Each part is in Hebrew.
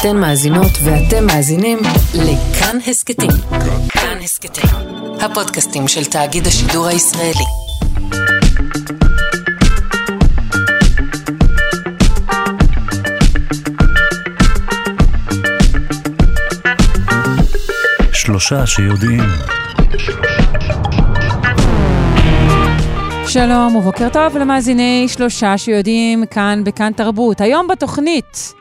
אתן מאזינות ואתם מאזינים לכאן הסכתים. כאן הסכתים, הפודקאסטים של תאגיד השידור הישראלי. שלושה שיודעים. שלום ובוקר טוב למאזיני שלושה שיודעים כאן בכאן תרבות. היום בתוכנית,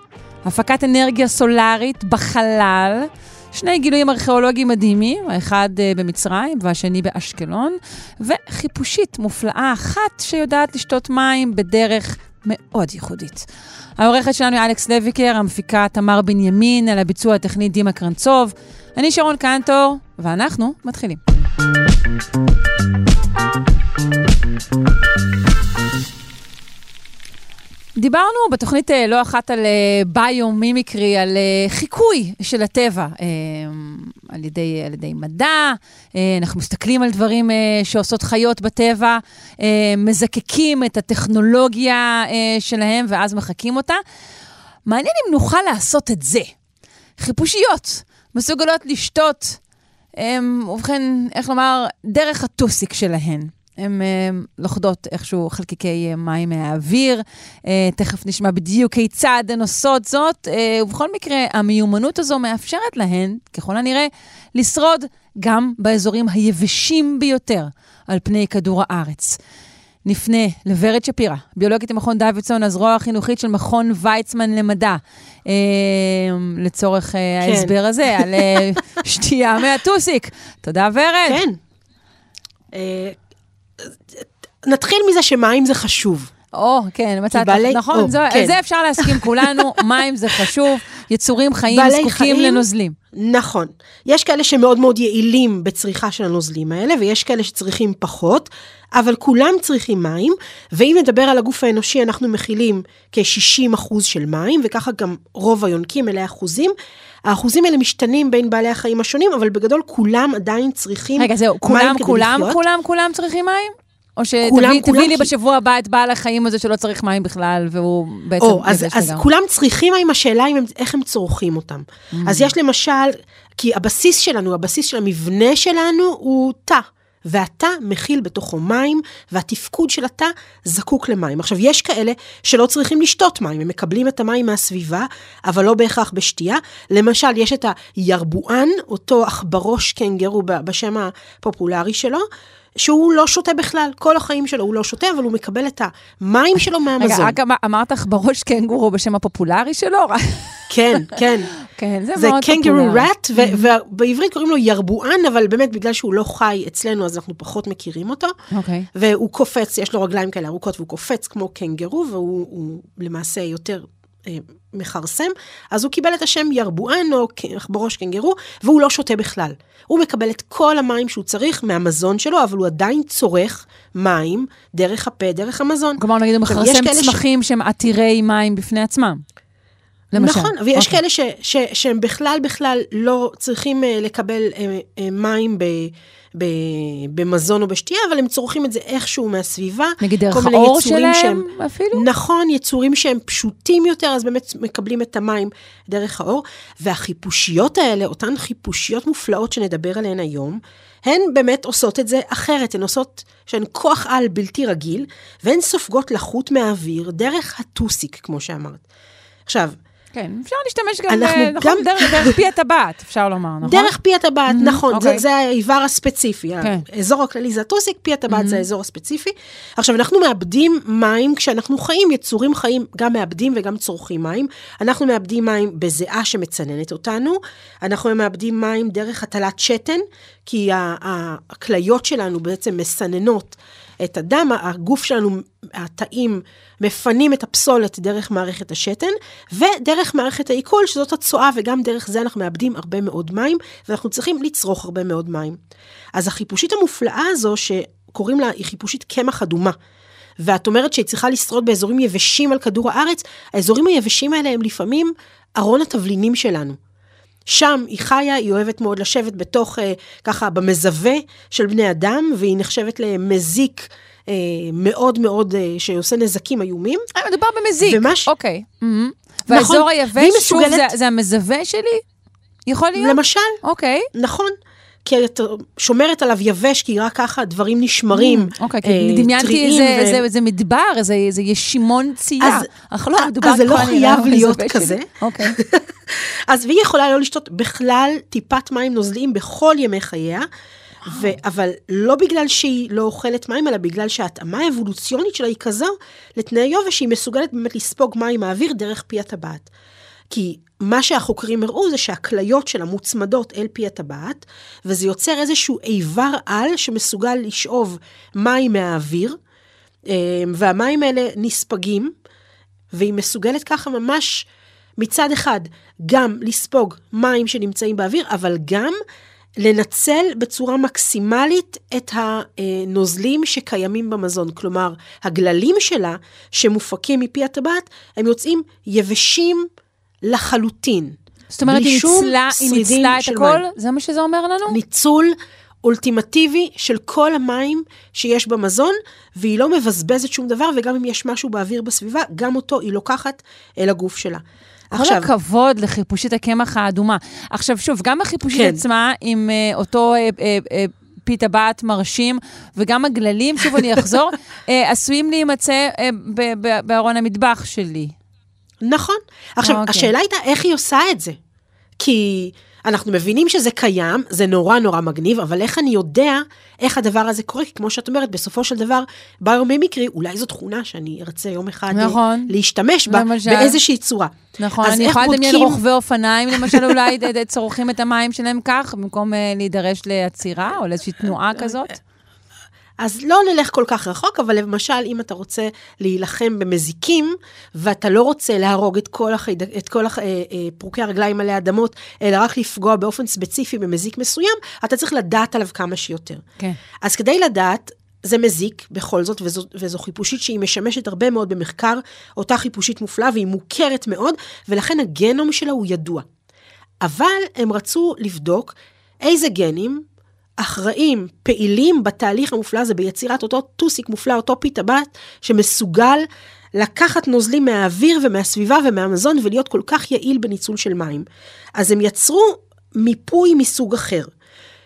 הפקת אנרגיה סולארית בחלל, שני גילויים ארכיאולוגיים מדהימים, האחד אה, במצרים והשני באשקלון, וחיפושית מופלאה אחת שיודעת לשתות מים בדרך מאוד ייחודית. העורכת שלנו היא אלכס לויקר, המפיקה תמר בנימין, על הביצוע הטכני דימה קרנצוב. אני שרון קנטור, ואנחנו מתחילים. דיברנו בתוכנית אה, לא אחת על ביומימיקרי, על אה, חיקוי של הטבע אה, על ידי, על ידי מדע, אנחנו מסתכלים על דברים שעושות חיות בטבע, מזקקים את הטכנולוגיה שלהם ואז מחקים אותה. מעניין אם נוכל לעשות את זה. חיפושיות מסוגלות לשתות, ובכן, איך לומר, דרך הטוסיק שלהן. הן לוכדות איכשהו חלקיקי אה, מים מהאוויר. אה, תכף נשמע בדיוק כיצד הן עושות זאת, אה, ובכל מקרה, המיומנות הזו מאפשרת להן, ככל הנראה, לשרוד גם באזורים היבשים ביותר על פני כדור הארץ. נפנה לוורד שפירא, ביולוגית ממכון דוידסון, הזרוע החינוכית של מכון ויצמן למדע, אה, לצורך אה, כן. ההסבר הזה, על אה, שתייה מהטוסיק. תודה, ורד. כן. נתחיל מזה שמים זה חשוב. או, כן, מצאת, בעלי, נכון, או, זו, כן. זה אפשר להסכים כולנו, מים זה חשוב, יצורים חיים זקוקים חיים, לנוזלים. נכון. יש כאלה שמאוד מאוד יעילים בצריכה של הנוזלים האלה, ויש כאלה שצריכים פחות, אבל כולם צריכים מים, ואם נדבר על הגוף האנושי, אנחנו מכילים כ-60% של מים, וככה גם רוב היונקים, אלה אחוזים. האחוזים האלה משתנים בין בעלי החיים השונים, אבל בגדול כולם עדיין צריכים רגע, זהו, כולם, כולם, כולם, כולם, כולם צריכים מים? או שתביא לי בשבוע הבא את בעל החיים הזה שלא צריך מים בכלל, והוא בעצם... או, אז, אז כולם צריכים מים, השאלה היא איך הם צורכים אותם. Mm. אז יש למשל, כי הבסיס שלנו, הבסיס של המבנה שלנו הוא תא. והתא מכיל בתוכו מים, והתפקוד של התא זקוק למים. עכשיו, יש כאלה שלא צריכים לשתות מים, הם מקבלים את המים מהסביבה, אבל לא בהכרח בשתייה. למשל, יש את הירבואן, אותו עכברוש קנגרו בשם הפופולרי שלו, שהוא לא שותה בכלל, כל החיים שלו הוא לא שותה, אבל הוא מקבל את המים שלו מהמזון. רגע, רק אמרת לך בראש קנגורו בשם הפופולרי שלו? כן, כן. כן, זה, זה מאוד פופולרי. זה קנגרו ראט, ובעברית קוראים לו ירבואן, אבל באמת בגלל שהוא לא חי אצלנו, אז אנחנו פחות מכירים אותו. אוקיי. והוא קופץ, יש לו רגליים כאלה ארוכות, והוא קופץ כמו קנגרו, והוא למעשה יותר מכרסם, אז הוא קיבל את השם ירבואן או בראש קנגרו, והוא לא שותה בכלל. הוא מקבל את כל המים שהוא צריך מהמזון שלו, אבל הוא עדיין צורך מים דרך הפה, דרך המזון. כלומר, נגיד, הוא מכרסם צמחים ש... שהם עתירי מים בפני עצמם. למשל. נכון, ויש okay. אוקיי. כאלה ש, ש, שהם בכלל בכלל לא צריכים uh, לקבל uh, מים ב... במזון או בשתייה, אבל הם צורכים את זה איכשהו מהסביבה. נגיד דרך האור שלהם שהם, אפילו? נכון, יצורים שהם פשוטים יותר, אז באמת מקבלים את המים דרך האור. והחיפושיות האלה, אותן חיפושיות מופלאות שנדבר עליהן היום, הן באמת עושות את זה אחרת, הן עושות, שהן כוח על בלתי רגיל, והן סופגות לחות מהאוויר דרך הטוסיק, כמו שאמרת. עכשיו, כן, אפשר להשתמש גם, אנחנו ב, נכון, גם... דרך, דרך פי הטבעת, אפשר לומר, נכון? דרך פי הטבעת, mm-hmm, נכון, okay. זה, אוקיי. זה האיבר הספציפי. כן. האזור הכללי זה הטוסיק, פי הטבעת mm-hmm. זה האזור הספציפי. עכשיו, אנחנו מאבדים מים כשאנחנו חיים, יצורים חיים גם מאבדים וגם צורכים מים. אנחנו מאבדים מים בזיעה שמצננת אותנו, אנחנו מאבדים מים דרך הטלת שתן, כי הכליות שלנו בעצם מסננות. את הדם, הגוף שלנו, התאים, מפנים את הפסולת דרך מערכת השתן, ודרך מערכת העיכול, שזאת הצואה, וגם דרך זה אנחנו מאבדים הרבה מאוד מים, ואנחנו צריכים לצרוך הרבה מאוד מים. אז החיפושית המופלאה הזו, שקוראים לה, היא חיפושית קמח אדומה. ואת אומרת שהיא צריכה לשרוד באזורים יבשים על כדור הארץ, האזורים היבשים האלה הם לפעמים ארון התבלינים שלנו. שם היא חיה, היא אוהבת מאוד לשבת בתוך, אה, ככה, במזווה של בני אדם, והיא נחשבת למזיק אה, מאוד מאוד, אה, שעושה נזקים איומים. מדובר במזיק. ומש... אוקיי. Mm-hmm. והאזור נכון. היבש, שוב. זה, זה המזווה שלי? יכול להיות? למשל. אוקיי. נכון. כי את שומרת עליו יבש, כי רק ככה דברים נשמרים, mm, אוקיי, כי אה, דמיינתי איזה, ו... איזה, איזה מדבר, איזה, איזה ישימון צייה. אך לא מדובר אז זה לא חייב להיות כזה. אוקיי. אז והיא יכולה לא לשתות בכלל טיפת מים נוזליים בכל ימי חייה. ו- אבל לא בגלל שהיא לא אוכלת מים, אלא בגלל שההתאמה האבולוציונית שלה היא כזו לתנאי יובש, שהיא מסוגלת באמת לספוג מים מהאוויר דרך פי הטבעת. כי מה שהחוקרים הראו זה שהכליות שלה מוצמדות אל פי הטבעת, וזה יוצר איזשהו איבר על שמסוגל לשאוב מים מהאוויר, אה, והמים האלה נספגים, והיא מסוגלת ככה ממש מצד אחד גם לספוג מים שנמצאים באוויר, אבל גם לנצל בצורה מקסימלית את הנוזלים שקיימים במזון. כלומר, הגללים שלה, שמופקים מפי הטבעת, הם יוצאים יבשים לחלוטין. זאת אומרת, היא ניצלה, היא ניצלה את הכל? מים. זה מה שזה אומר לנו? ניצול אולטימטיבי של כל המים שיש במזון, והיא לא מבזבזת שום דבר, וגם אם יש משהו באוויר בסביבה, גם אותו היא לוקחת אל הגוף שלה. כל עכשיו, הכבוד לחיפושית הקמח האדומה. עכשיו, שוב, גם החיפושית כן. עצמה, עם uh, אותו uh, uh, uh, פי טבעת מרשים, וגם הגללים, שוב אני אחזור, uh, עשויים להימצא uh, בארון המטבח שלי. נכון. עכשיו, אוקיי. השאלה הייתה איך היא עושה את זה. כי אנחנו מבינים שזה קיים, זה נורא נורא מגניב, אבל איך אני יודע איך הדבר הזה קורה? כי כמו שאת אומרת, בסופו של דבר, ביומימיקרי, אולי זו תכונה שאני ארצה יום אחד נכון, להשתמש בה למשל. באיזושהי צורה. נכון, אני יכולה לדמיין בודקים... רוכבי אופניים, למשל, אולי צורכים את המים שלהם כך, במקום uh, להידרש לעצירה או לאיזושהי תנועה כזאת? אז לא נלך כל כך רחוק, אבל למשל, אם אתה רוצה להילחם במזיקים, ואתה לא רוצה להרוג את כל, החיד... את כל הח... אה, אה, פרוקי הרגליים עלי אדמות, אלא רק לפגוע באופן ספציפי במזיק מסוים, אתה צריך לדעת עליו כמה שיותר. כן. אז כדי לדעת, זה מזיק בכל זאת, וזו, וזו חיפושית שהיא משמשת הרבה מאוד במחקר, אותה חיפושית מופלאה והיא מוכרת מאוד, ולכן הגנום שלה הוא ידוע. אבל הם רצו לבדוק איזה גנים אחראים, פעילים בתהליך המופלא הזה, ביצירת אותו טוסיק מופלא, אותו פי טבעת, שמסוגל לקחת נוזלים מהאוויר ומהסביבה ומהמזון ולהיות כל כך יעיל בניצול של מים. אז הם יצרו מיפוי מסוג אחר.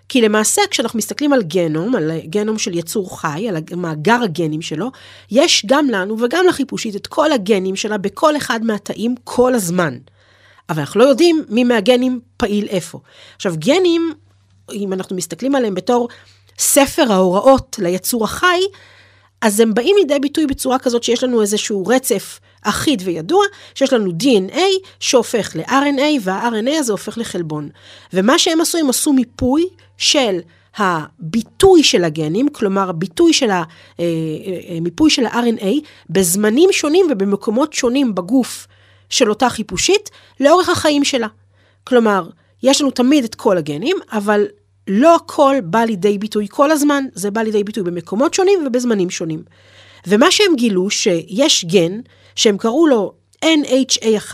כי למעשה כשאנחנו מסתכלים על גנום, על גנום של יצור חי, על מאגר הגנים שלו, יש גם לנו וגם לחיפושית את כל הגנים שלה בכל אחד מהתאים כל הזמן. אבל אנחנו לא יודעים מי מהגנים פעיל איפה. עכשיו, גנים אם אנחנו מסתכלים עליהם בתור ספר ההוראות ליצור החי, אז הם באים לידי ביטוי בצורה כזאת שיש לנו איזשהו רצף אחיד וידוע, שיש לנו DNA שהופך ל-RNA, וה-RNA הזה הופך לחלבון. ומה שהם עשו, הם עשו מיפוי של הביטוי של הגנים, כלומר הביטוי של ה, אה, אה, מיפוי של ה-RNA, בזמנים שונים ובמקומות שונים בגוף של אותה חיפושית, לאורך החיים שלה. כלומר, יש לנו תמיד את כל הגנים, אבל לא הכל בא לידי ביטוי כל הזמן, זה בא לידי ביטוי במקומות שונים ובזמנים שונים. ומה שהם גילו, שיש גן, שהם קראו לו NHA1,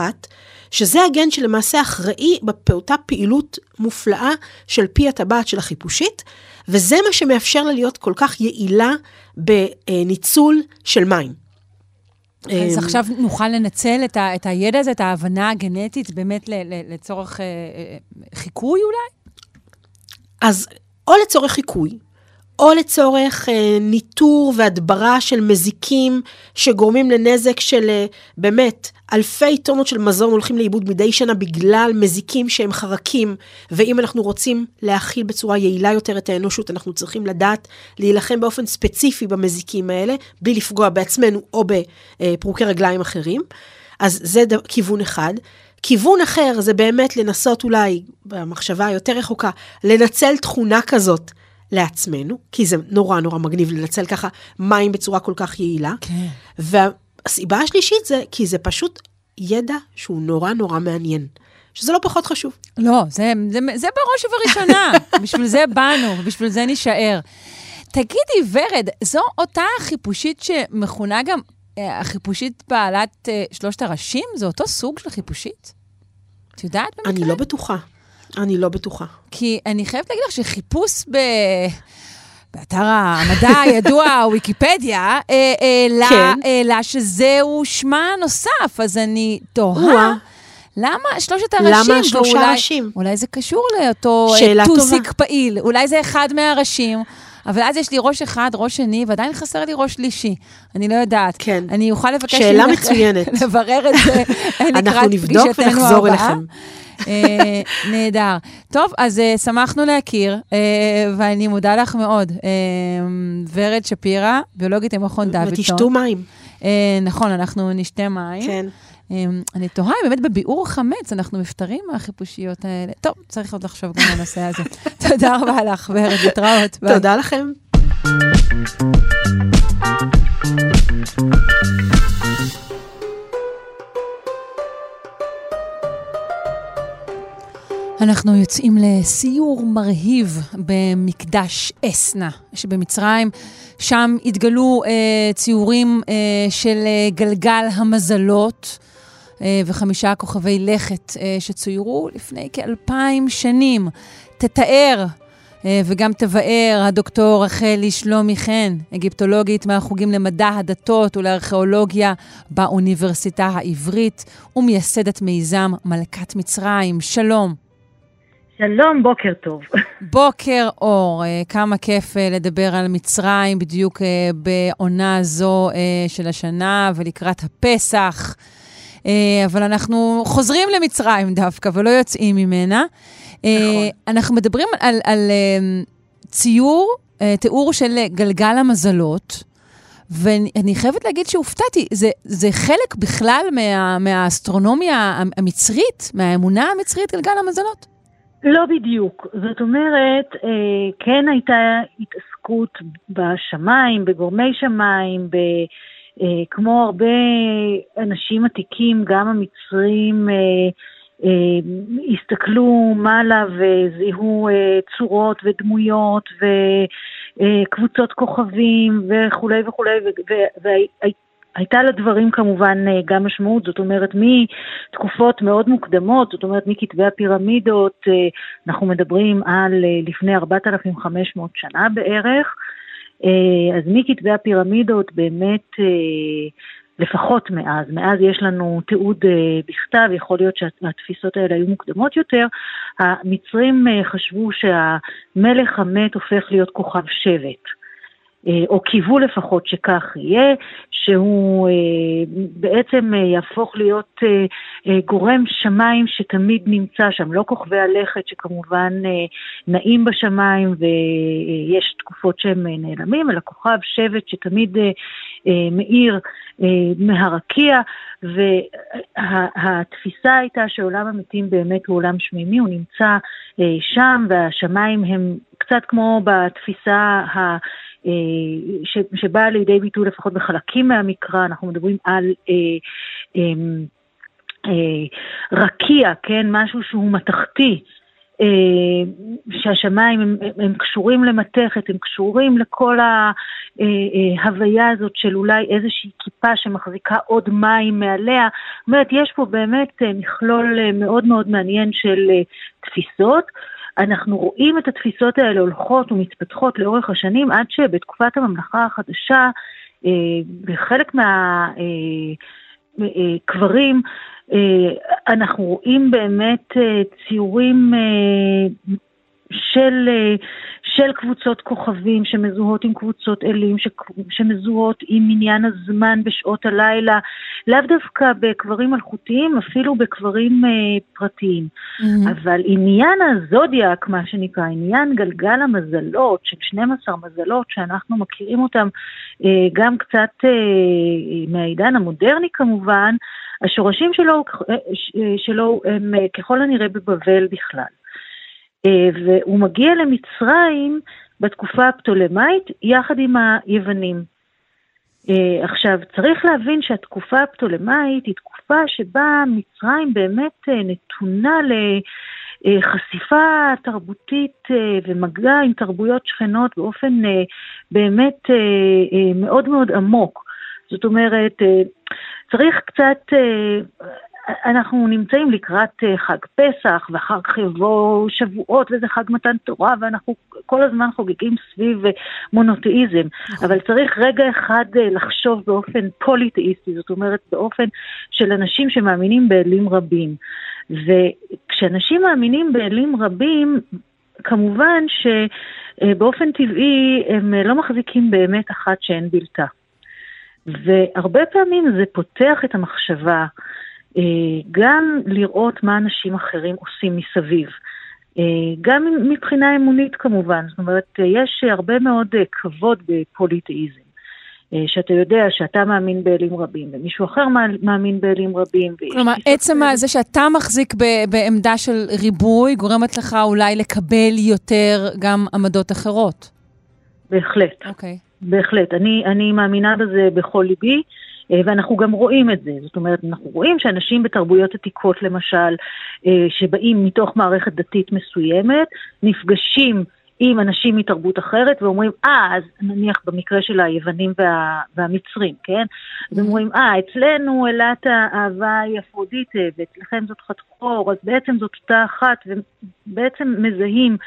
שזה הגן שלמעשה אחראי באותה פעילות מופלאה של פי הטבעת של החיפושית, וזה מה שמאפשר לה להיות כל כך יעילה בניצול של מים. אז אמ, עכשיו נוכל לנצל את, ה, את הידע הזה, את ההבנה הגנטית, באמת לצורך אה, אה, חיקוי אולי? אז או לצורך חיקוי, או לצורך אה, ניטור והדברה של מזיקים שגורמים לנזק של אה, באמת אלפי טונות של מזון הולכים לאיבוד מדי שנה בגלל מזיקים שהם חרקים, ואם אנחנו רוצים להכיל בצורה יעילה יותר את האנושות, אנחנו צריכים לדעת להילחם באופן ספציפי במזיקים האלה, בלי לפגוע בעצמנו או בפרוקי רגליים אחרים. אז זה כיוון אחד. כיוון אחר זה באמת לנסות אולי, במחשבה היותר רחוקה, לנצל תכונה כזאת לעצמנו, כי זה נורא נורא מגניב לנצל ככה מים בצורה כל כך יעילה. כן. והסיבה השלישית זה כי זה פשוט ידע שהוא נורא נורא מעניין. שזה לא פחות חשוב. לא, זה, זה, זה בראש ובראשונה. בשביל זה באנו, בשביל זה נישאר. תגידי, ורד, זו אותה חיפושית שמכונה גם אה, החיפושית בעלת אה, שלושת הראשים? זה אותו סוג של חיפושית? יודעת במקרה? אני לא בטוחה. אני לא בטוחה. כי אני חייבת להגיד לך שחיפוש ב... באתר המדע הידוע, ויקיפדיה, אה, העלה כן. שזהו שמה הנוסף, אז אני תוהה. למה שלושת הראשים? למה שלושה ראשים? אולי זה קשור לאותו טוסיק פעיל, אולי זה אחד מהראשים. אבל אז יש לי ראש אחד, ראש שני, ועדיין חסר לי ראש שלישי. אני לא יודעת. כן. אני אוכל לבקש... שאלה מצוינת. לברר את זה אנחנו נבדוק ונחזור אליכם. אה, נהדר. טוב, אז uh, שמחנו להכיר, uh, ואני מודה לך מאוד. Uh, ורד שפירא, ביולוגית במכון דוידסון. ותשתו מים. Uh, נכון, אנחנו נשתה מים. כן. Um, אני תוהה אם באמת בביעור חמץ אנחנו מפטרים מהחיפושיות האלה. טוב, צריך עוד לחשוב גם על הנושא הזה. תודה רבה לך, ורד, להתראות. תודה לכם. אנחנו יוצאים לסיור מרהיב במקדש אסנה שבמצרים. שם התגלו אה, ציורים אה, של אה, גלגל המזלות וחמישה כוכבי לכת אה, שצוירו לפני כאלפיים שנים. תתאר אה, וגם תבאר הדוקטור רחלי שלומי חן, אגיפטולוגית מהחוגים למדע הדתות ולארכיאולוגיה באוניברסיטה העברית ומייסדת מיזם מלכת מצרים. שלום. שלום, בוקר טוב. בוקר אור, אה, כמה כיף אה, לדבר על מצרים בדיוק אה, בעונה זו של השנה ולקראת הפסח. אבל אנחנו חוזרים למצרים דווקא ולא יוצאים ממנה. נכון. אנחנו מדברים על, על ציור, תיאור של גלגל המזלות. ואני חייבת להגיד שהופתעתי, זה, זה חלק בכלל מה, מהאסטרונומיה המצרית, מהאמונה המצרית, גלגל המזלות? לא בדיוק. זאת אומרת, אה, כן הייתה התעסקות בשמיים, בגורמי שמיים, ב... אה, כמו הרבה אנשים עתיקים, גם המצרים אה, הסתכלו מעלה וזיהו צורות ודמויות וקבוצות כוכבים וכולי וכולי, הייתה לדברים כמובן אה, גם משמעות, זאת אומרת מתקופות מאוד מוקדמות, זאת אומרת מכתבי הפירמידות, אה, אנחנו מדברים על אה, לפני 4,500 שנה בערך, אז מכתבי הפירמידות באמת לפחות מאז, מאז יש לנו תיעוד בכתב, יכול להיות שהתפיסות האלה היו מוקדמות יותר, המצרים חשבו שהמלך המת הופך להיות כוכב שבט. אה, או קיוו לפחות שכך יהיה, שהוא אה, בעצם אה, יהפוך להיות גורם שמיים שתמיד נמצא שם, לא כוכבי הלכת שכמובן נעים בשמיים ויש תקופות שהם נעלמים, אלא כוכב שבט שתמיד מאיר מהרקיע, והתפיסה הייתה שעולם המתים באמת הוא עולם שמימי, הוא נמצא שם והשמיים הם קצת כמו בתפיסה ה... אה, ש, שבאה לידי ביטוי לפחות בחלקים מהמקרא, אנחנו מדברים על אה, אה, אה, רקיע, כן, משהו שהוא מתכתי, אה, שהשמיים הם, הם קשורים למתכת, הם קשורים לכל ההוויה אה, הזאת של אולי איזושהי כיפה שמחזיקה עוד מים מעליה. זאת אומרת, יש פה באמת מכלול מאוד מאוד מעניין של תפיסות. אנחנו רואים את התפיסות האלה הולכות ומתפתחות לאורך השנים, עד שבתקופת הממלכה החדשה, אה, בחלק מהקברים, אה, אה, אנחנו רואים באמת ציורים של, אה, של קבוצות כוכבים שמזוהות עם קבוצות אלים, שמזוהות עם עניין הזמן בשעות הלילה, לאו דווקא בקברים מלכותיים, אפילו בקברים אה, פרטיים. Mm-hmm. אבל עניין הזודיאק, מה שנקרא, עניין גלגל המזלות, של 12 מזלות, שאנחנו מכירים אותם אה, גם קצת אה, מהעידן המודרני כמובן, השורשים שלו, אה, שלו הם אה, ככל הנראה בבבל בכלל. אה, והוא מגיע למצרים בתקופה הפטולמאית יחד עם היוונים. אה, עכשיו, צריך להבין שהתקופה הפטולמאית היא תקופה שבה מצרים באמת אה, נתונה לחשיפה תרבותית ומגע עם תרבויות שכנות באופן באמת מאוד מאוד עמוק. זאת אומרת, צריך קצת אנחנו נמצאים לקראת אה, חג פסח, ואחר כך יבוא שבועות וזה חג מתן תורה, ואנחנו כל הזמן חוגגים סביב אה, מונותאיזם. נכון. אבל צריך רגע אחד אה, לחשוב באופן פוליתאיסטי, זאת אומרת באופן של אנשים שמאמינים באלים רבים. וכשאנשים מאמינים באלים רבים, כמובן שבאופן טבעי הם לא מחזיקים באמת אחת שאין בלתה. והרבה פעמים זה פותח את המחשבה גם לראות מה אנשים אחרים עושים מסביב. אה, גם מבחינה אמונית כמובן, זאת אומרת, יש הרבה מאוד כבוד בפוליטאיזם. שאתה יודע שאתה מאמין באלים רבים, ומישהו אחר מאמין באלים רבים. כלומר, עצם זה שאתה מחזיק בעמדה של ריבוי, גורמת לך אולי לקבל יותר גם עמדות אחרות. בהחלט. אוקיי. Okay. בהחלט. אני, אני מאמינה בזה בכל ליבי. אה, ואנחנו גם רואים את זה, זאת אומרת, אנחנו רואים שאנשים בתרבויות עתיקות למשל, אה, שבאים מתוך מערכת דתית מסוימת, נפגשים עם אנשים מתרבות אחרת ואומרים, אה, אז נניח במקרה של היוונים וה, והמצרים, כן? אז אומרים, אה, אצלנו אלת האהבה היא אפרודיטה ואצלכם זאת חתכור, אז בעצם זאת אותה אחת, ובעצם מזהים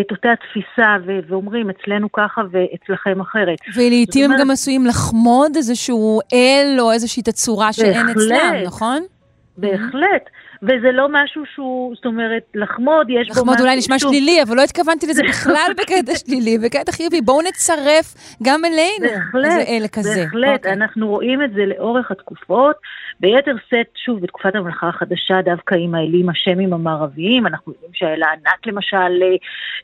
את אותה תפיסה ו- ואומרים, אצלנו ככה ואצלכם אחרת. ולעיתים הם אומרת... גם עשויים לחמוד איזשהו אל או איזושהי תצורה שאין אצלם, נכון? בהחלט. וזה לא משהו שהוא, זאת אומרת, לחמוד, יש לחמוד בו משהו... לחמוד אולי נשמע שוב. שלילי, אבל לא התכוונתי לזה בכלל בקטע שלילי, בקטע חיובי. בואו נצרף גם אלינו בהחלט, איזה אלה כזה. בהחלט, okay. אוקיי. אנחנו רואים את זה לאורך התקופות. ביתר שאת, שוב, בתקופת המלאכה החדשה, דווקא עם האלים השמים המערביים, אנחנו יודעים שהאל הענק למשל, אה,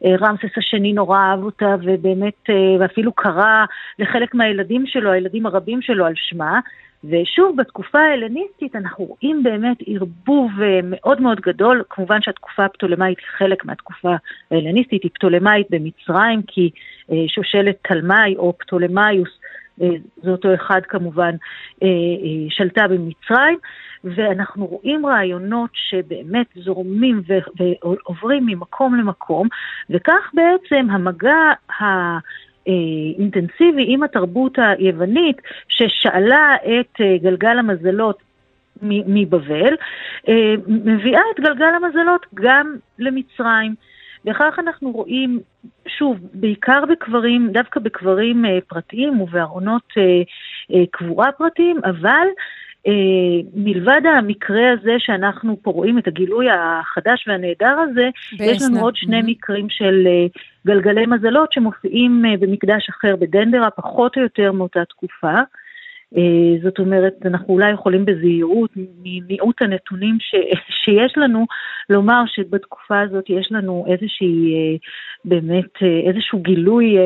אה, רמסס השני נורא אהב אותה, ובאמת, אה, ואפילו קרא לחלק מהילדים שלו, הילדים הרבים שלו, על שמה. ושוב, בתקופה ההלניסטית אנחנו רואים באמת ערבוב אה, מאוד מאוד גדול. כמובן שהתקופה הפטולמאית היא חלק מהתקופה ההלניסטית, היא פטולמאית במצרים, כי אה, שושלת תלמי או פטולמאיוס, אה, זה אותו אחד כמובן, שלטה במצרים. ואנחנו רואים רעיונות שבאמת זורמים ועוברים ממקום למקום, וכך בעצם המגע ה... אה, אינטנסיבי עם התרבות היוונית ששאלה את אה, גלגל המזלות מבבל, אה, מביאה את גלגל המזלות גם למצרים. וכך אנחנו רואים, שוב, בעיקר בקברים, דווקא בקברים פרטיים ובארונות קבורה פרטיים, אבל מלבד המקרה הזה שאנחנו פה רואים את הגילוי החדש והנהדר הזה, יש לנו עוד שני mm-hmm. מקרים של אה, גלגלי מזלות שמופיעים אה, במקדש אחר בדנדרה, פחות או יותר מאותה תקופה. אה, זאת אומרת, אנחנו אולי יכולים בזהירות, ממיעוט הנתונים ש, שיש לנו, לומר שבתקופה הזאת יש לנו איזושהי, אה, באמת, אה, איזשהו גילוי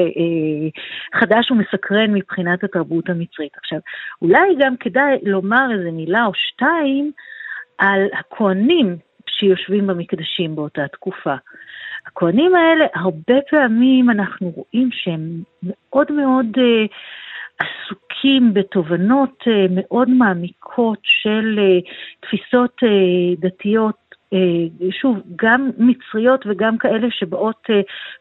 חדש ומסקרן מבחינת התרבות המצרית. עכשיו, אולי גם כדאי לומר איזה מילה או שתיים על הכוהנים שיושבים במקדשים באותה תקופה. הכוהנים האלה, הרבה פעמים אנחנו רואים שהם מאוד מאוד... עסוקים בתובנות אה, מאוד מעמיקות של אה, תפיסות אה, דתיות שוב, גם מצריות וגם כאלה שבאות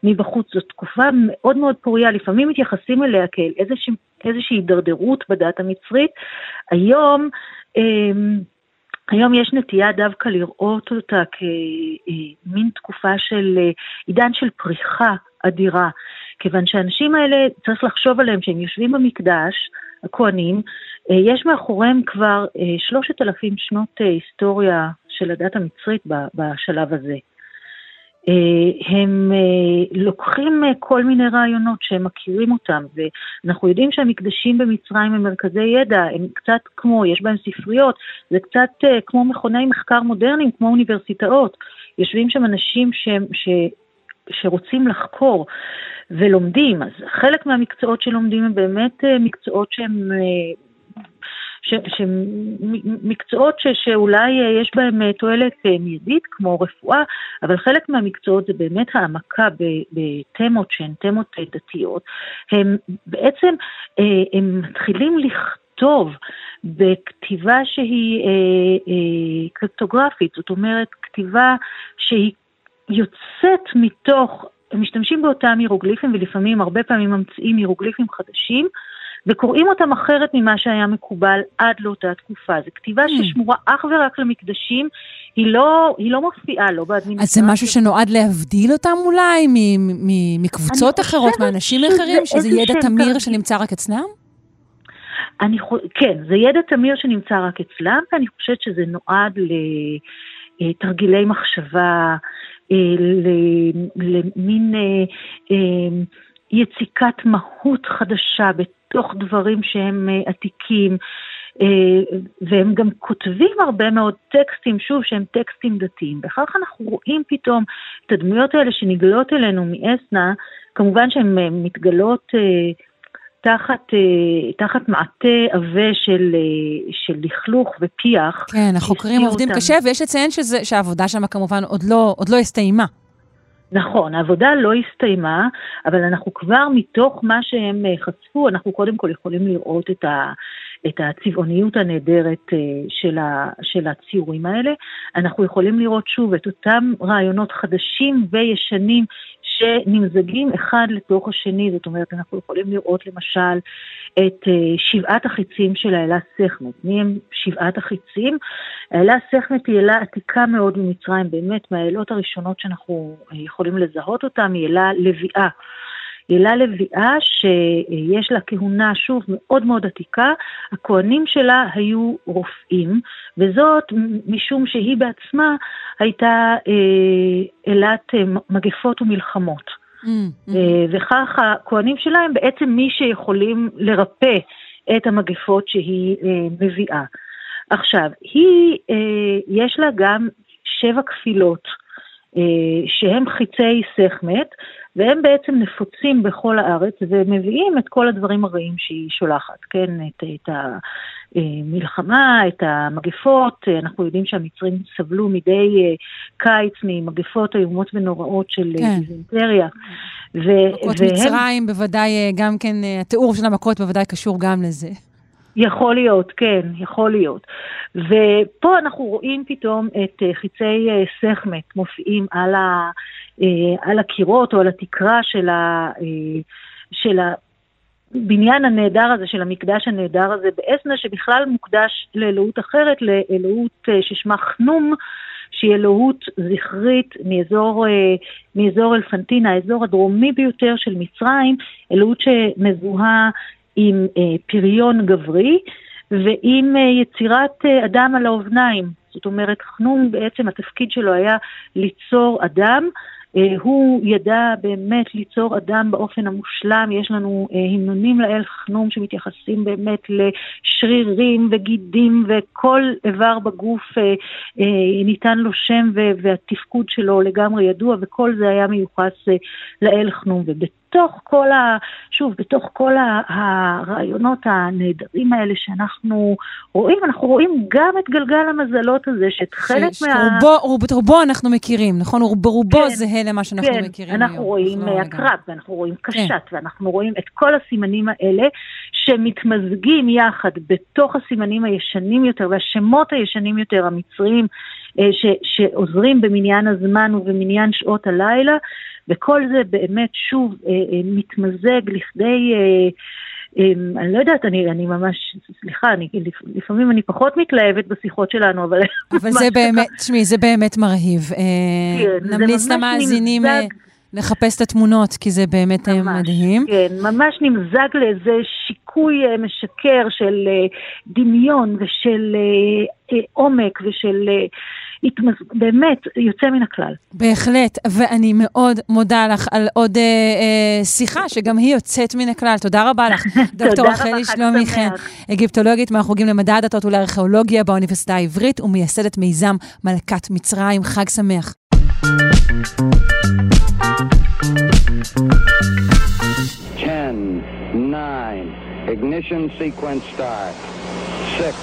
מבחוץ. זו תקופה מאוד מאוד פוריה, לפעמים מתייחסים אליה כאל איזושהי, הידרדרות בדת המצרית. היום, היום יש נטייה דווקא לראות אותה כמין תקופה של עידן של פריחה אדירה. כיוון שהאנשים האלה, צריך לחשוב עליהם שהם יושבים במקדש, הכוהנים, אה, יש מאחוריהם כבר אה, שלושת אלפים שנות אה, היסטוריה של הדת המצרית בשלב הזה. הם לוקחים כל מיני רעיונות שהם מכירים אותם, ואנחנו יודעים שהמקדשים במצרים הם מרכזי ידע, הם קצת כמו, יש בהם ספריות, זה קצת כמו מכוני מחקר מודרניים, כמו אוניברסיטאות. יושבים שם אנשים ש, ש, שרוצים לחקור. ולומדים. אז חלק מהמקצועות שלומדים הם באמת אה, מקצועות שהם... שמקצועות ש, שאולי אה, יש בהם תועלת אה, מיידית, כמו רפואה, אבל חלק מהמקצועות זה באמת העמקה בתמות שהן תמות דתיות. הם בעצם, הם מתחילים לכתוב בכתיבה שהיא קריפטוגרפית, זאת אומרת, כתיבה שהיא יוצאת מתוך הם משתמשים באותם הירוגליפים ולפעמים, הרבה פעמים ממציאים הירוגליפים חדשים, וקוראים אותם אחרת ממה שהיה מקובל עד לאותה תקופה. זו כתיבה mm. ששמורה אך ורק למקדשים, היא לא, היא לא מופיעה, לא באדמיניסטרציה. אז זה משהו שנועד להבדיל אותם אולי מקבוצות אחרות, מאנשים אחרים, שזה ידע תמיר שנמצא רק אצלם? אני, כן, זה ידע תמיר שנמצא רק אצלם, ואני חושבת שזה נועד לתרגילי מחשבה, אה, למין אה, אה, יציקת מהות חדשה בתוך דברים שהם עתיקים. והם גם כותבים הרבה מאוד טקסטים, שוב, שהם טקסטים דתיים. בכך אנחנו רואים פתאום את הדמויות האלה שנגלות אלינו מאסנה, כמובן שהן מתגלות תחת, אה, תחת מעטה עבה של, אה, של לכלוך ופיח. כן, החוקרים עובדים אותם. קשה, ויש לציין שזה, שהעבודה שם כמובן עוד לא, עוד לא הסתיימה. נכון, העבודה לא הסתיימה, אבל אנחנו כבר מתוך מה שהם אה, חשפו, אנחנו קודם כל יכולים לראות את, ה, את הצבעוניות הנהדרת של, ה, של הציורים האלה. אנחנו יכולים לראות שוב את אותם רעיונות חדשים וישנים שנמזגים אחד לתוך השני, זאת אומרת, אנחנו יכולים לראות למשל את uh, שבעת החיצים של האלה סכמת. מי הם שבעת החיצים? האלה סכמת היא אלה עתיקה מאוד ממצרים, באמת מהאלות הראשונות שאנחנו uh, יכולים לזהות אותן, היא אלה לביאה. הילה לביאה שיש לה כהונה, שוב, מאוד מאוד עתיקה, הכהנים שלה היו רופאים, וזאת משום שהיא בעצמה הייתה אה, אלת אה, מגפות ומלחמות. Mm-hmm. וכך הכהנים שלה הם בעצם מי שיכולים לרפא את המגפות שהיא מביאה. עכשיו, היא, יש לה גם שבע כפילות. שהם חיצי סכמת, והם בעצם נפוצים בכל הארץ ומביאים את כל הדברים הרעים שהיא שולחת, כן? את, את המלחמה, את המגפות, אנחנו יודעים שהמצרים סבלו מדי אה, קיץ ממגפות איומות ונוראות של אה, כן. דיזנטריה. מכות והם... מצרים בוודאי, אה, גם כן, התיאור של המכות בוודאי קשור גם לזה. יכול להיות, כן, יכול להיות. ופה אנחנו רואים פתאום את חיצי סכמת מופיעים על, ה, אה, על הקירות או על התקרה של, ה, אה, של הבניין הנהדר הזה, של המקדש הנהדר הזה באסנה, שבכלל מוקדש לאלוהות אחרת, לאלוהות אה, ששמה חנום. שהיא אלוהות זכרית מאזור, מאזור אלפנטינה, האזור הדרומי ביותר של מצרים, אלוהות שמזוהה עם פריון גברי ועם יצירת אדם על האובניים. זאת אומרת, חנום בעצם התפקיד שלו היה ליצור אדם אה, הוא ידע באמת ליצור אדם באופן המושלם, יש לנו אה, המנונים לאל חנום שמתייחסים באמת לשרירים וגידים וכל איבר בגוף אה, ניתן לו שם והתפקוד שלו לגמרי ידוע וכל זה היה מיוחס לאל חנום. בתוך כל ה... שוב, בתוך כל הרעיונות הנהדרים האלה שאנחנו רואים, אנחנו רואים גם את גלגל המזלות הזה, שאת חלק ש... מה... רובו, רובו אנחנו מכירים, נכון? ברובו כן, זהה למה שאנחנו כן, מכירים היום. כן, אנחנו רואים הקרב, ואנחנו רואים קשת, כן. ואנחנו רואים את כל הסימנים האלה שמתמזגים יחד בתוך הסימנים הישנים יותר והשמות הישנים יותר, המצריים, אה, ש, שעוזרים במניין הזמן ובמניין שעות הלילה, וכל זה באמת שוב אה, אה, מתמזג לכדי... אני לא יודעת, אני, אני ממש, סליחה, אני, לפעמים אני פחות מתלהבת בשיחות שלנו, אבל... אבל זה באמת, תשמעי, זה באמת מרהיב. כן, נמליץ למאזינים לחפש את התמונות, כי זה באמת ממש, מדהים. כן, ממש נמזג לאיזה שיקוי משקר של דמיון ושל עומק ושל... התמז... באמת יוצא מן הכלל. בהחלט, ואני מאוד מודה לך על עוד אה, אה, שיחה שגם היא יוצאת מן הכלל. תודה רבה לך, דוקטור רחלי שלומי חן, אגיפטולוגית מהחוגים למדע הדתות ולארכיאולוגיה באוניברסיטה העברית ומייסדת מיזם מלכת מצרים. חג שמח. ignition sequence start. Six,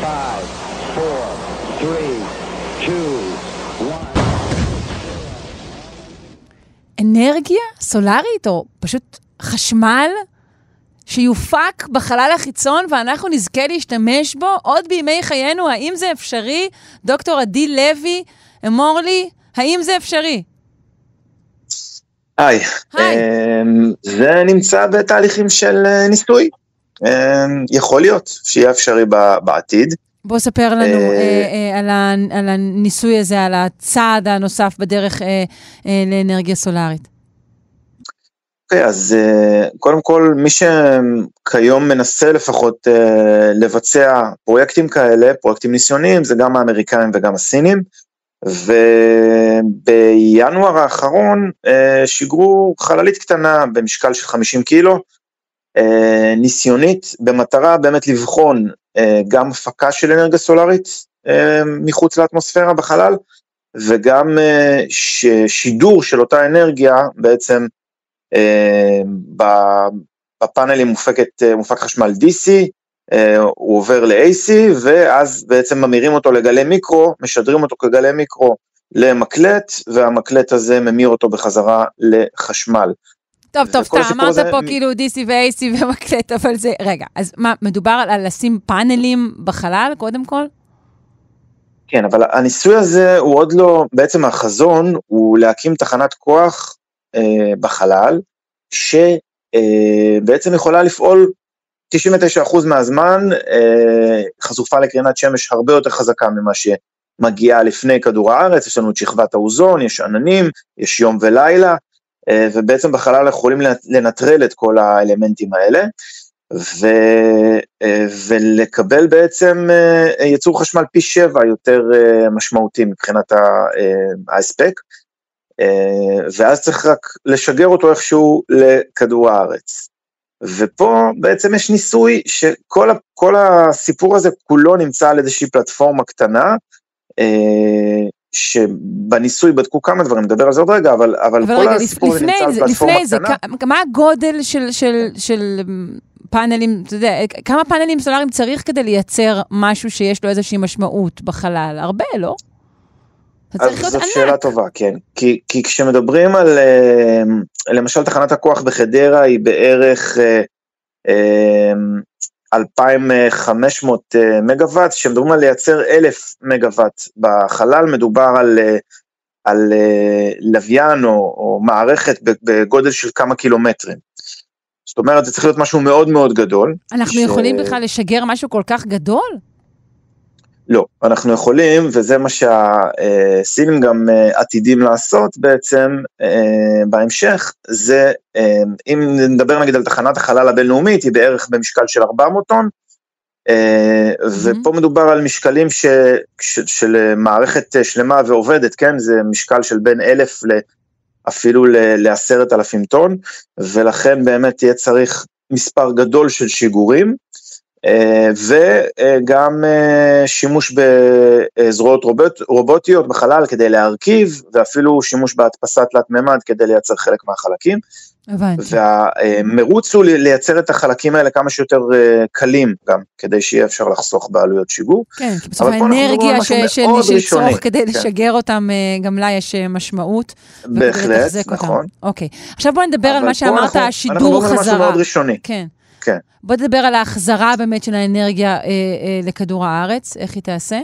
five, four, three, אנרגיה סולארית, או פשוט חשמל, שיופק בחלל החיצון ואנחנו נזכה להשתמש בו עוד בימי חיינו, האם זה אפשרי? דוקטור עדי לוי, אמור לי, האם זה אפשרי? היי, אמ, זה נמצא בתהליכים של אה, ניסוי. יכול להיות שיהיה אפשרי בעתיד. בוא ספר לנו אה, אה, על הניסוי הזה, על הצעד הנוסף בדרך אה, לאנרגיה סולארית. אוקיי, אז קודם כל, מי שכיום מנסה לפחות לבצע פרויקטים כאלה, פרויקטים ניסיוניים, זה גם האמריקאים וגם הסינים. ובינואר האחרון שיגרו חללית קטנה במשקל של 50 קילו, ניסיונית, במטרה באמת לבחון אה, גם הפקה של אנרגיה סולארית אה, מחוץ לאטמוספירה בחלל, וגם אה, שידור של אותה אנרגיה בעצם בפאנלים מופקת, מופק חשמל DC, הוא עובר ל-AC, ואז בעצם ממירים אותו לגלי מיקרו, משדרים אותו כגלי מיקרו למקלט, והמקלט הזה ממיר אותו בחזרה לחשמל. טוב, טוב, סתם, אמרת זה... פה כאילו DC ו-AC ומקלט, אבל זה... רגע, אז מה, מדובר על לשים פאנלים בחלל, קודם כל? כן, אבל הניסוי הזה הוא עוד לא, בעצם החזון הוא להקים תחנת כוח אה, בחלל, שבעצם אה, יכולה לפעול 99% מהזמן אה, חשופה לקרינת שמש הרבה יותר חזקה ממה שמגיעה לפני כדור הארץ, יש לנו את שכבת האוזון, יש עננים, יש יום ולילה, ובעצם בחלל יכולים לנטרל את כל האלמנטים האלה, ו, אה, ולקבל בעצם אה, ייצור חשמל פי שבע יותר משמעותי מבחינת ההספק, ואז צריך רק לשגר אותו איכשהו לכדור הארץ. ופה בעצם יש ניסוי שכל הסיפור הזה כולו נמצא על איזושהי פלטפורמה קטנה, שבניסוי בדקו כמה דברים, נדבר על זה עוד רגע, אבל, אבל, אבל כל רגע, הסיפור הזה נמצא על פלטפורמה לפני קטנה. זה, מה הגודל של, של, של פאנלים, אתה יודע, כמה פאנלים סולאריים צריך כדי לייצר משהו שיש לו איזושהי משמעות בחלל? הרבה, לא? אז זאת ענק. שאלה טובה, כן. כי, כי כשמדברים על, אה, למשל, תחנת הכוח בחדרה היא בערך אה, אה, 2,500 אה, מגוואט, כשמדברים על לייצר 1,000 מגוואט בחלל, מדובר על, אה, על אה, לוויין או, או מערכת בגודל של כמה קילומטרים. זאת אומרת, זה צריך להיות משהו מאוד מאוד גדול. אנחנו ש... יכולים בכלל לשגר משהו כל כך גדול? לא, אנחנו יכולים, וזה מה שהסינים גם אה, עתידים לעשות בעצם אה, בהמשך, זה אה, אם נדבר נגיד על תחנת החלל הבינלאומית, היא בערך במשקל של 400 טון, mm-hmm. ופה מדובר על משקלים ש, ש, של מערכת שלמה ועובדת, כן, זה משקל של בין אלף ל... אפילו לעשרת אלפים טון, ולכן באמת יהיה צריך מספר גדול של שיגורים. אה, וגם אה, שימוש בזרועות רובוט, רובוטיות בחלל כדי להרכיב, ואפילו שימוש בהדפסת תלת מימד כדי לייצר חלק מהחלקים. הבנתי. והמרוץ הוא לייצר את החלקים האלה כמה שיותר אה, קלים גם, כדי שיהיה אפשר לחסוך בעלויות שיגור. כן, כי בסוף האנרגיה שנצרוך כדי כן. לשגר אותם, גם לה יש משמעות. בהחלט, נכון. אותם. אוקיי, עכשיו בוא נדבר על מה שאמרת, השידור חזרה. אנחנו מדברים על משהו מאוד ראשוני. כן. כן. בוא נדבר על ההחזרה באמת של האנרגיה אה, אה, לכדור הארץ, איך היא תעשה?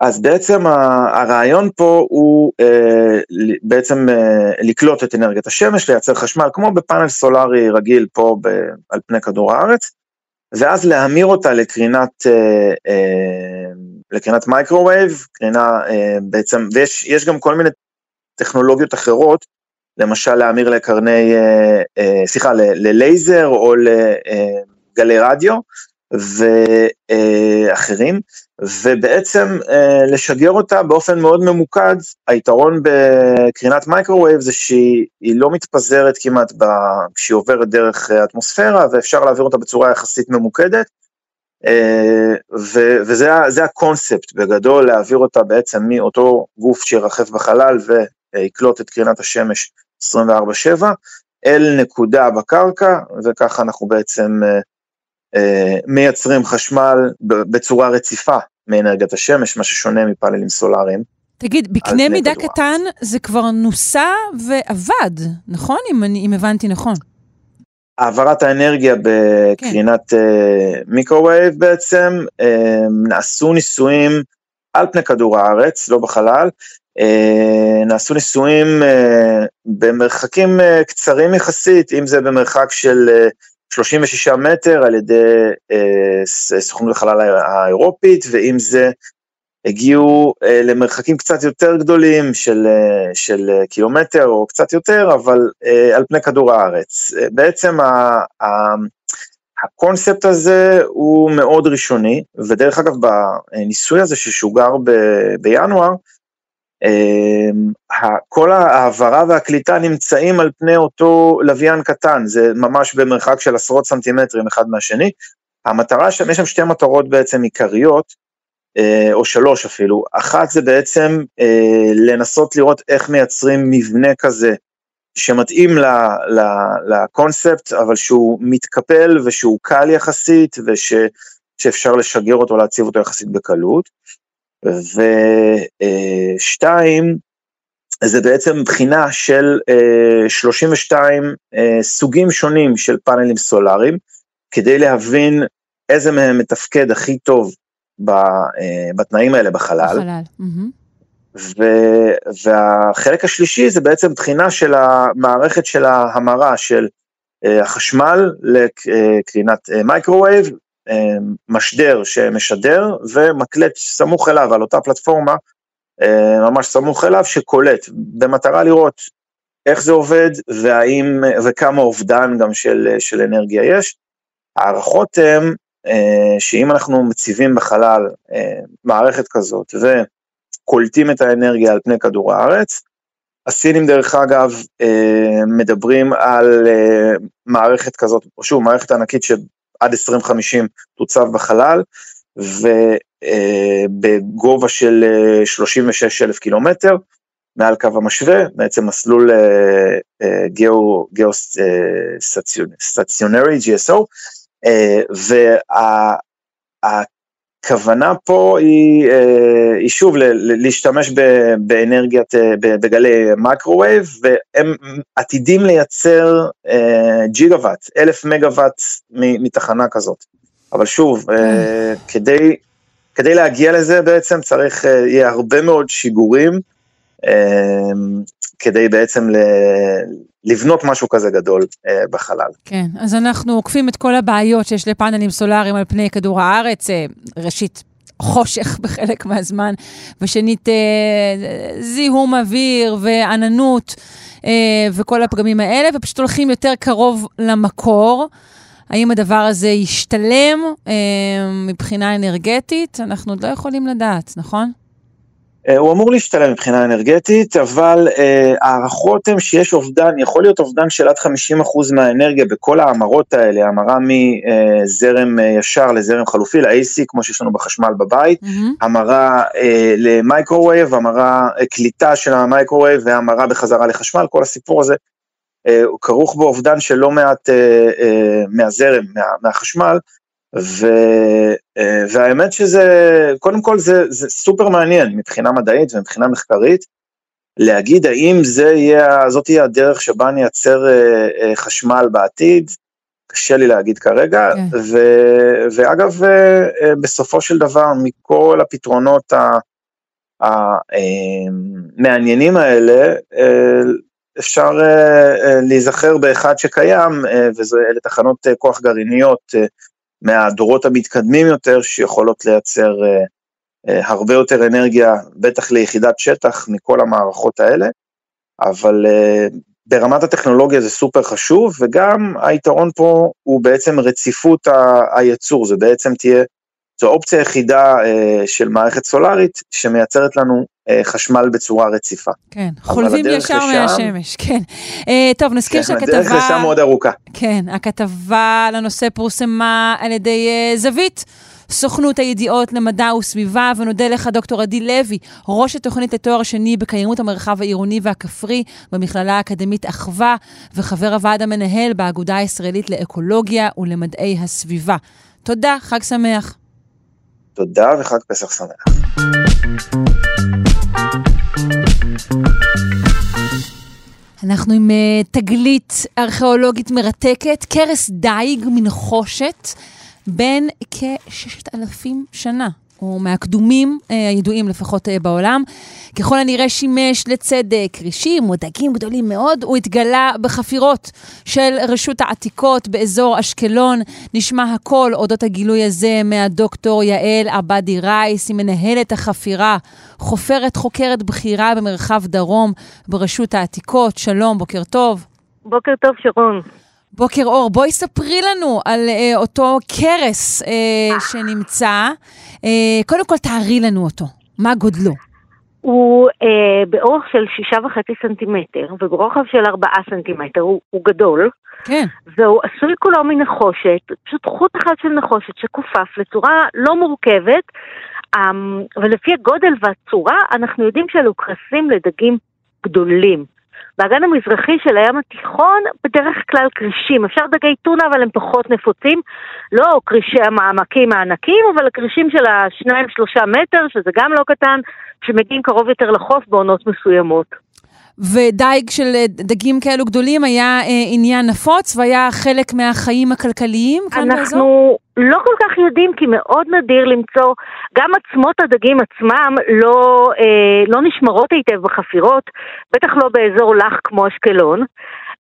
אז בעצם הרעיון פה הוא אה, בעצם אה, לקלוט את אנרגיית השמש, לייצר חשמל, כמו בפאנל סולארי רגיל פה ב, על פני כדור הארץ, ואז להמיר אותה לקרינת, אה, אה, לקרינת microwave, קרינה אה, בעצם, ויש גם כל מיני טכנולוגיות אחרות למשל להמיר לקרני, אה, אה, סליחה, ללייזר או לגלי רדיו ואחרים, ובעצם אה, לשגר אותה באופן מאוד ממוקד. היתרון בקרינת microwave זה שהיא לא מתפזרת כמעט כשהיא עוברת דרך האטמוספירה, ואפשר להעביר אותה בצורה יחסית ממוקדת. וזה הקונספט בגדול, להעביר אותה בעצם מאותו גוף שירחף בחלל ויקלוט את קרינת השמש 24/7 אל נקודה בקרקע, וככה אנחנו בעצם אה, אה, מייצרים חשמל בצורה רציפה מאנרגיית השמש, מה ששונה מפאנלים סולאריים. תגיד, בקנה מידה כדורה. קטן זה כבר נוסע ועבד, נכון? אם, אם הבנתי נכון. העברת האנרגיה בקרינת כן. אה, microwave בעצם, נעשו ניסויים על פני כדור הארץ, לא בחלל, אה, נעשו ניסויים אה, במרחקים אה, קצרים יחסית, אם זה במרחק של 36 מטר על ידי סוכנות החלל האירופית, ואם זה הגיעו למרחקים קצת יותר גדולים של, של קילומטר או קצת יותר, אבל על פני כדור הארץ. בעצם ה, ה, הקונספט הזה הוא מאוד ראשוני, ודרך אגב בניסוי הזה ששוגר ב, בינואר, כל ההעברה והקליטה נמצאים על פני אותו לוויין קטן, זה ממש במרחק של עשרות סנטימטרים אחד מהשני. המטרה שם, יש שם שתי מטרות בעצם עיקריות, אה, או שלוש אפילו. אחת זה בעצם אה, לנסות לראות איך מייצרים מבנה כזה שמתאים לקונספט, אבל שהוא מתקפל ושהוא קל יחסית ושאפשר לשגר אותו, להציב אותו יחסית בקלות. ושתיים, זה בעצם בחינה של 32 אה, אה, סוגים שונים של פאנלים סולאריים, כדי להבין איזה מהם מתפקד הכי טוב אה, בתנאים האלה בחלל. בחלל. ו, והחלק השלישי זה בעצם בחינה של המערכת של ההמרה של החשמל לקרינת microwave משדר שמשדר ומקלט סמוך אליו על אותה פלטפורמה, אמ, ממש סמוך אליו, שקולט, במטרה לראות איך זה עובד והאם, וכמה אובדן גם של, של אנרגיה יש. ההערכות הן אה, שאם אנחנו מציבים בחלל אה, מערכת כזאת וקולטים את האנרגיה על פני כדור הארץ, הסינים דרך אגב אה, מדברים על מערכת כזאת, שוב מערכת ענקית עד 2050 תוצב בחלל, ובגובה של 36 אה, אלף קילומטר מעל קו המשווה, בעצם מסלול גיאו, גיאו סטציונרי, GSO, והכוונה פה היא, אה, היא שוב להשתמש באנרגיית, בגלי מקרווייב, והם עתידים לייצר ג'יגה וואט, אלף מגה וואט מתחנה כזאת. אבל שוב, אה, כדי, כדי להגיע לזה בעצם צריך, אה, יהיה הרבה מאוד שיגורים, אה, כדי בעצם. לבנות משהו כזה גדול אה, בחלל. כן, אז אנחנו עוקפים את כל הבעיות שיש לפאנלים סולאריים על פני כדור הארץ. אה, ראשית, חושך בחלק מהזמן, ושנית, אה, זיהום אוויר ועננות אה, וכל הפגמים האלה, ופשוט הולכים יותר קרוב למקור. האם הדבר הזה ישתלם אה, מבחינה אנרגטית? אנחנו עוד לא יכולים לדעת, נכון? אה, הוא אמור להשתלם מבחינה אנרגטית, אבל אה, הערכות הן שיש אובדן, יכול להיות אובדן של עד 50% מהאנרגיה בכל ההמרות האלה, המרה מזרם אה, ישר לזרם חלופי, ל-AC, כמו שיש לנו בחשמל בבית, mm-hmm. המרה ל microwave, המרה, קליטה של ה microwave והמרה בחזרה לחשמל, כל הסיפור הזה כרוך באובדן של לא מעט מהזרם, מה, מהחשמל, ו, אה, והאמת שזה, קודם כל זה, זה סופר מעניין מבחינה מדעית ומבחינה מחקרית, להגיד האם זה יהיה, זאת תהיה הדרך שבה אני אייצר אה, אה, חשמל בעתיד, קשה לי להגיד כרגע, כן. ו, ואגב, בסופו של דבר, מכל הפתרונות המעניינים האלה, אפשר להיזכר באחד שקיים, וזה אלה תחנות כוח גרעיניות מהדורות המתקדמים יותר, שיכולות לייצר אה, אה, הרבה יותר אנרגיה, בטח ליחידת שטח, מכל המערכות האלה, אבל אה, ברמת הטכנולוגיה זה סופר חשוב, וגם היתרון פה הוא בעצם רציפות הייצור, זה בעצם תהיה, זו האופציה היחידה של מערכת סולארית שמייצרת לנו חשמל בצורה רציפה. כן, חולבים ישר לשם, מהשמש, כן. Uh, טוב, נזכיר כן, שהכתבה... הדרך לשם מאוד ארוכה. כן, הכתבה לנושא פורסמה על ידי uh, זווית. סוכנות הידיעות למדע וסביבה, ונודה לך, דוקטור עדי לוי, ראש התוכנית לתואר שני בקיימות המרחב העירוני והכפרי במכללה האקדמית אחווה, וחבר הוועד המנהל באגודה הישראלית לאקולוגיה ולמדעי הסביבה. תודה, חג שמח. תודה וחג פסח שמח. אנחנו עם uh, תגלית ארכיאולוגית מרתקת, קרס דייג מנחושת, בן כששת אלפים שנה. הוא מהקדומים הידועים לפחות בעולם. ככל הנראה שימש לצדק כרישים או דגים גדולים מאוד. הוא התגלה בחפירות של רשות העתיקות באזור אשקלון. נשמע הכל אודות הגילוי הזה מהדוקטור יעל עבדי רייס, היא מנהלת החפירה, חופרת חוקרת בכירה במרחב דרום ברשות העתיקות. שלום, בוקר טוב. בוקר טוב, שרון. בוקר אור, בואי ספרי לנו על אה, אותו קרס אה, שנמצא. אה, קודם כל תארי לנו אותו, מה גודלו? הוא אה, באורך של שישה וחצי סנטימטר וברוחב של ארבעה סנטימטר, הוא, הוא גדול. כן. והוא עשוי כולו מנחושת, פשוט חוט אחד של נחושת שכופף לצורה לא מורכבת, אמ, ולפי הגודל והצורה אנחנו יודעים שאלו קרסים לדגים גדולים. באגן המזרחי של הים התיכון בדרך כלל כרישים, אפשר דגי טונה אבל הם פחות נפוצים, לא כרישי המעמקים הענקים, אבל הכרישים של השניים שלושה מטר, שזה גם לא קטן, שמגיעים קרוב יותר לחוף בעונות מסוימות. ודייג של אה, דגים כאלו גדולים היה אה, עניין נפוץ והיה חלק מהחיים הכלכליים כאן באזור? לא כל כך יודעים כי מאוד נדיר למצוא, גם עצמות הדגים עצמם לא, אה, לא נשמרות היטב בחפירות, בטח לא באזור לח כמו אשקלון.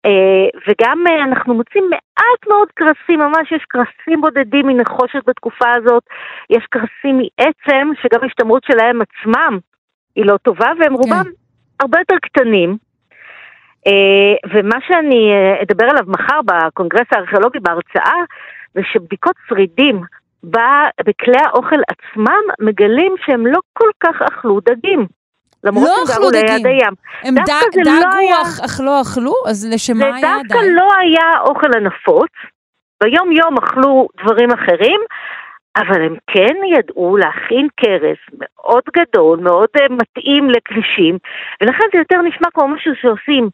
אה, וגם אה, אנחנו מוצאים מעט מאוד קרסים, ממש יש קרסים בודדים מנחושת בתקופה הזאת, יש קרסים מעצם שגם ההשתמרות שלהם עצמם היא לא טובה, והם כן. רובם הרבה יותר קטנים. Uh, ומה שאני uh, אדבר עליו מחר בקונגרס הארכיאולוגי בהרצאה, זה שבדיקות שרידים בכלי האוכל עצמם מגלים שהם לא כל כך אכלו דגים. למרות לא שהם גרו ליד הים. הם דגו לא היה... אך לא אכלו? אז לשם מה היה דג? זה דווקא לא היה אוכל הנפוץ. ביום יום אכלו דברים אחרים, אבל הם כן ידעו להכין קרס מאוד גדול, מאוד uh, מתאים לכבישים, ולכן זה יותר נשמע כמו משהו שעושים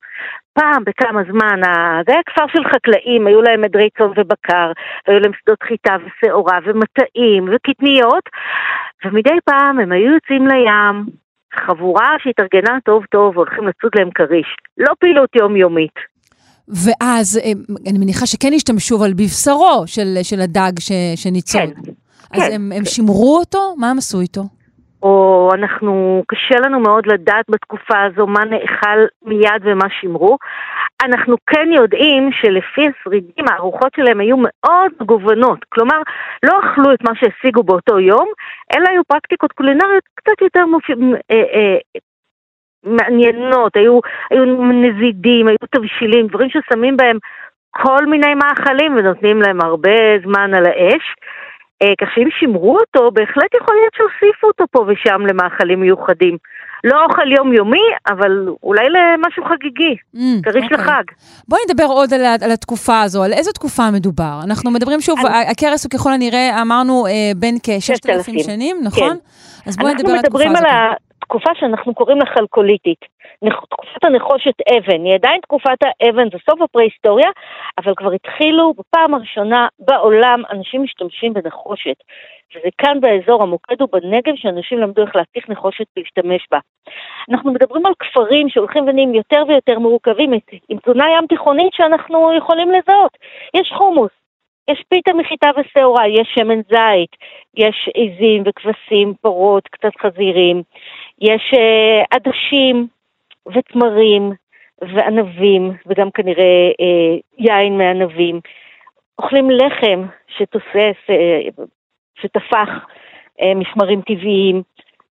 פעם בכמה זמן. זה היה כפר של חקלאים, היו להם עדרי צאן ובקר, היו להם שדות חיטה ושעורה ומטעים וקטניות, ומדי פעם הם היו יוצאים לים, חבורה שהתארגנה טוב טוב והולכים לצוד להם כריש. לא פעילות יומיומית. ואז אה, אני מניחה שכן השתמשו על בבשרו של, של הדג ש, שניצוד. כן. אז כן. הם, הם שימרו אותו? מה הם עשו איתו? או אנחנו, קשה לנו מאוד לדעת בתקופה הזו מה נאכל מיד ומה שימרו. אנחנו כן יודעים שלפי השרידים הארוחות שלהם היו מאוד מגוונות. כלומר, לא אכלו את מה שהשיגו באותו יום, אלא היו פרקטיקות קולינריות קצת יותר מופ... אה, אה, מעניינות, היו, היו נזידים, היו תבשילים, דברים ששמים בהם כל מיני מאכלים ונותנים להם הרבה זמן על האש. אה, כך שאם שימרו אותו, בהחלט יכול להיות שהוסיפו אותו פה ושם למאכלים מיוחדים. לא אוכל יומיומי, אבל אולי למשהו חגיגי, mm, כריש okay. אוקיי. לחג. בואי נדבר עוד על, על התקופה הזו, על איזו תקופה מדובר. אנחנו מדברים שוב, אני... הכרס הוא ככל הנראה, אמרנו, אה, בין כ-6,000 שנים, נכון? כן. אז בואי נדבר על התקופה הזו. אנחנו מדברים על התקופה שאנחנו קוראים לה חלקוליטית. תקופת הנחושת אבן, היא עדיין תקופת האבן, זה סוף הפרה-היסטוריה, אבל כבר התחילו בפעם הראשונה בעולם אנשים משתמשים בנחושת. וזה כאן באזור, המוקד הוא בנגב, שאנשים למדו איך להתיך נחושת ולהשתמש בה. אנחנו מדברים על כפרים שהולכים ונהיים יותר ויותר מורכבים, עם תזונה ים תיכונית שאנחנו יכולים לזהות. יש חומוס, יש פיתה מחיטה ושעורה, יש שמן זית, יש עיזים וכבשים, פרות, קצת חזירים, יש uh, עדשים, ותמרים וענבים, וגם כנראה אה, יין מענבים. אוכלים לחם שתוסס, אה, שטפח אה, משמרים טבעיים.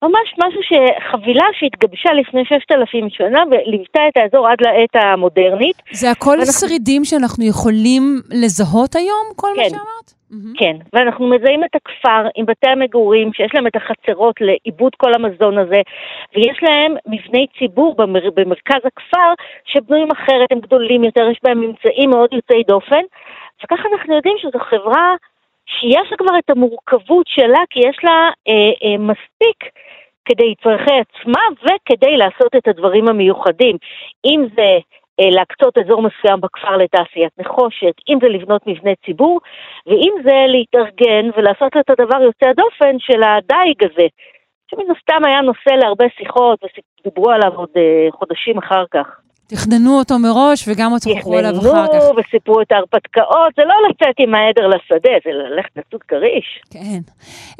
ממש משהו שחבילה שהתגבשה לפני ששת אלפים שנה וליוותה את האזור עד לעת המודרנית. זה הכל ואנחנו... שרידים שאנחנו יכולים לזהות היום, כל כן. מה שאמרת? Mm-hmm. כן, ואנחנו מזהים את הכפר עם בתי המגורים שיש להם את החצרות לעיבוד כל המזון הזה, ויש להם מבני ציבור במר... במרכז הכפר שבנויים אחרת, הם גדולים יותר, יש בהם ממצאים מאוד יוצאי דופן, וככה אנחנו יודעים שזו חברה שיש לה כבר את המורכבות שלה, כי יש לה אה, אה, מספיק כדי צורכי עצמה וכדי לעשות את הדברים המיוחדים. אם זה להקצות אזור מסוים בכפר לתעשיית נחושת, אם זה לבנות מבנה ציבור, ואם זה להתארגן ולעשות את הדבר יוצא הדופן של הדייג הזה, שמן הסתם היה נושא להרבה שיחות ודיברו עליו עוד אה, חודשים אחר כך. תכננו אותו מראש וגם עוד תוכלו עליו אחר כך. תכננו וסיפרו את ההרפתקאות, זה לא לצאת עם העדר לשדה, זה ללכת לצוד כריש. כן.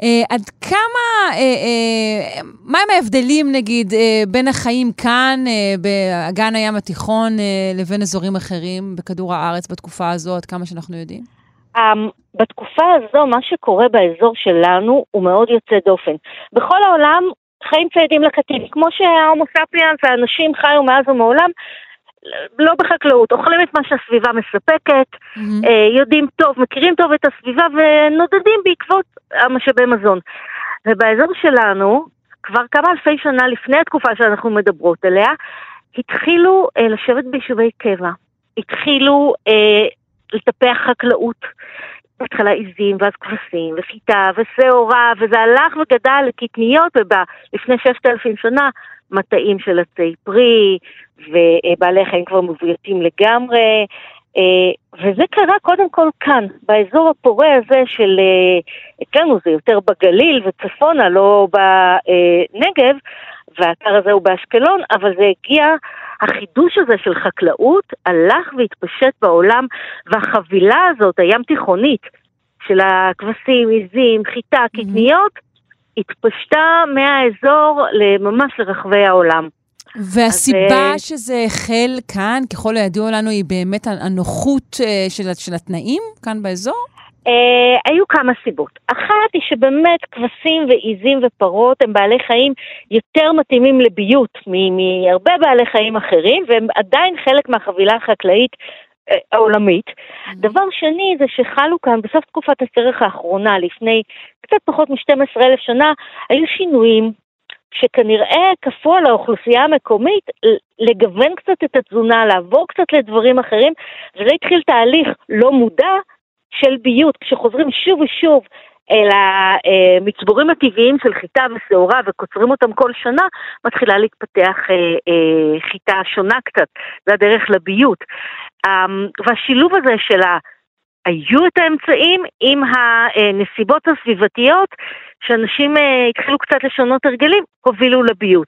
אה, עד כמה, אה, אה, מהם ההבדלים נגיד אה, בין החיים כאן, אה, באגן הים התיכון, אה, לבין אזורים אחרים בכדור הארץ בתקופה הזו, עד כמה שאנחנו יודעים? Um, בתקופה הזו, מה שקורה באזור שלנו הוא מאוד יוצא דופן. בכל העולם חיים ציידים לקטים, כמו שההומו ספיאנס, האנשים חיו מאז ומעולם, לא בחקלאות, אוכלים את מה שהסביבה מספקת, mm-hmm. יודעים טוב, מכירים טוב את הסביבה ונודדים בעקבות המשאבי מזון. ובאזור שלנו, כבר כמה אלפי שנה לפני התקופה שאנחנו מדברות עליה, התחילו אה, לשבת ביישובי קבע. התחילו אה, לטפח חקלאות. בהתחלה עיזים, ואז כבשים, וחיטה, ושעורה, וזה הלך וגדל לקטניות, ולפני ששת אלפים שנה, מטעים של עצי פרי, ובעלי חיים כבר מבויתים לגמרי, אה, וזה קרה קודם כל כאן, באזור הפורה הזה של, אה, אצלנו זה יותר בגליל וצפונה, לא בנגב, והאתר הזה הוא באשקלון, אבל זה הגיע, החידוש הזה של חקלאות הלך והתפשט בעולם, והחבילה הזאת, הים תיכונית, של הכבשים, עיזים, חיטה, קטניות. התפשטה מהאזור ממש לרחבי העולם. והסיבה אז, שזה החל כאן, ככל הידוע לנו, היא באמת הנוחות אה, של, של התנאים כאן באזור? Uh, היו כמה סיבות. אחת היא שבאמת כבשים ועיזים ופרות הם בעלי חיים יותר מתאימים לביות מהרבה בעלי חיים אחרים, והם עדיין חלק מהחבילה החקלאית העולמית. Mm-hmm. דבר שני זה שחלו כאן בסוף תקופת הסרח האחרונה, לפני קצת פחות מ-12 אלף שנה, היו שינויים שכנראה כפו על האוכלוסייה המקומית לגוון קצת את התזונה, לעבור קצת לדברים אחרים, וזה התחיל תהליך לא מודע של ביות, כשחוזרים שוב ושוב אל המצבורים הטבעיים של חיטה ושעורה וקוצרים אותם כל שנה, מתחילה להתפתח אה, אה, חיטה שונה קצת, זה הדרך לביות. אמ, והשילוב הזה של ה... היו את האמצעים עם הנסיבות הסביבתיות, שאנשים אה, התחילו קצת לשנות הרגלים, הובילו לביות.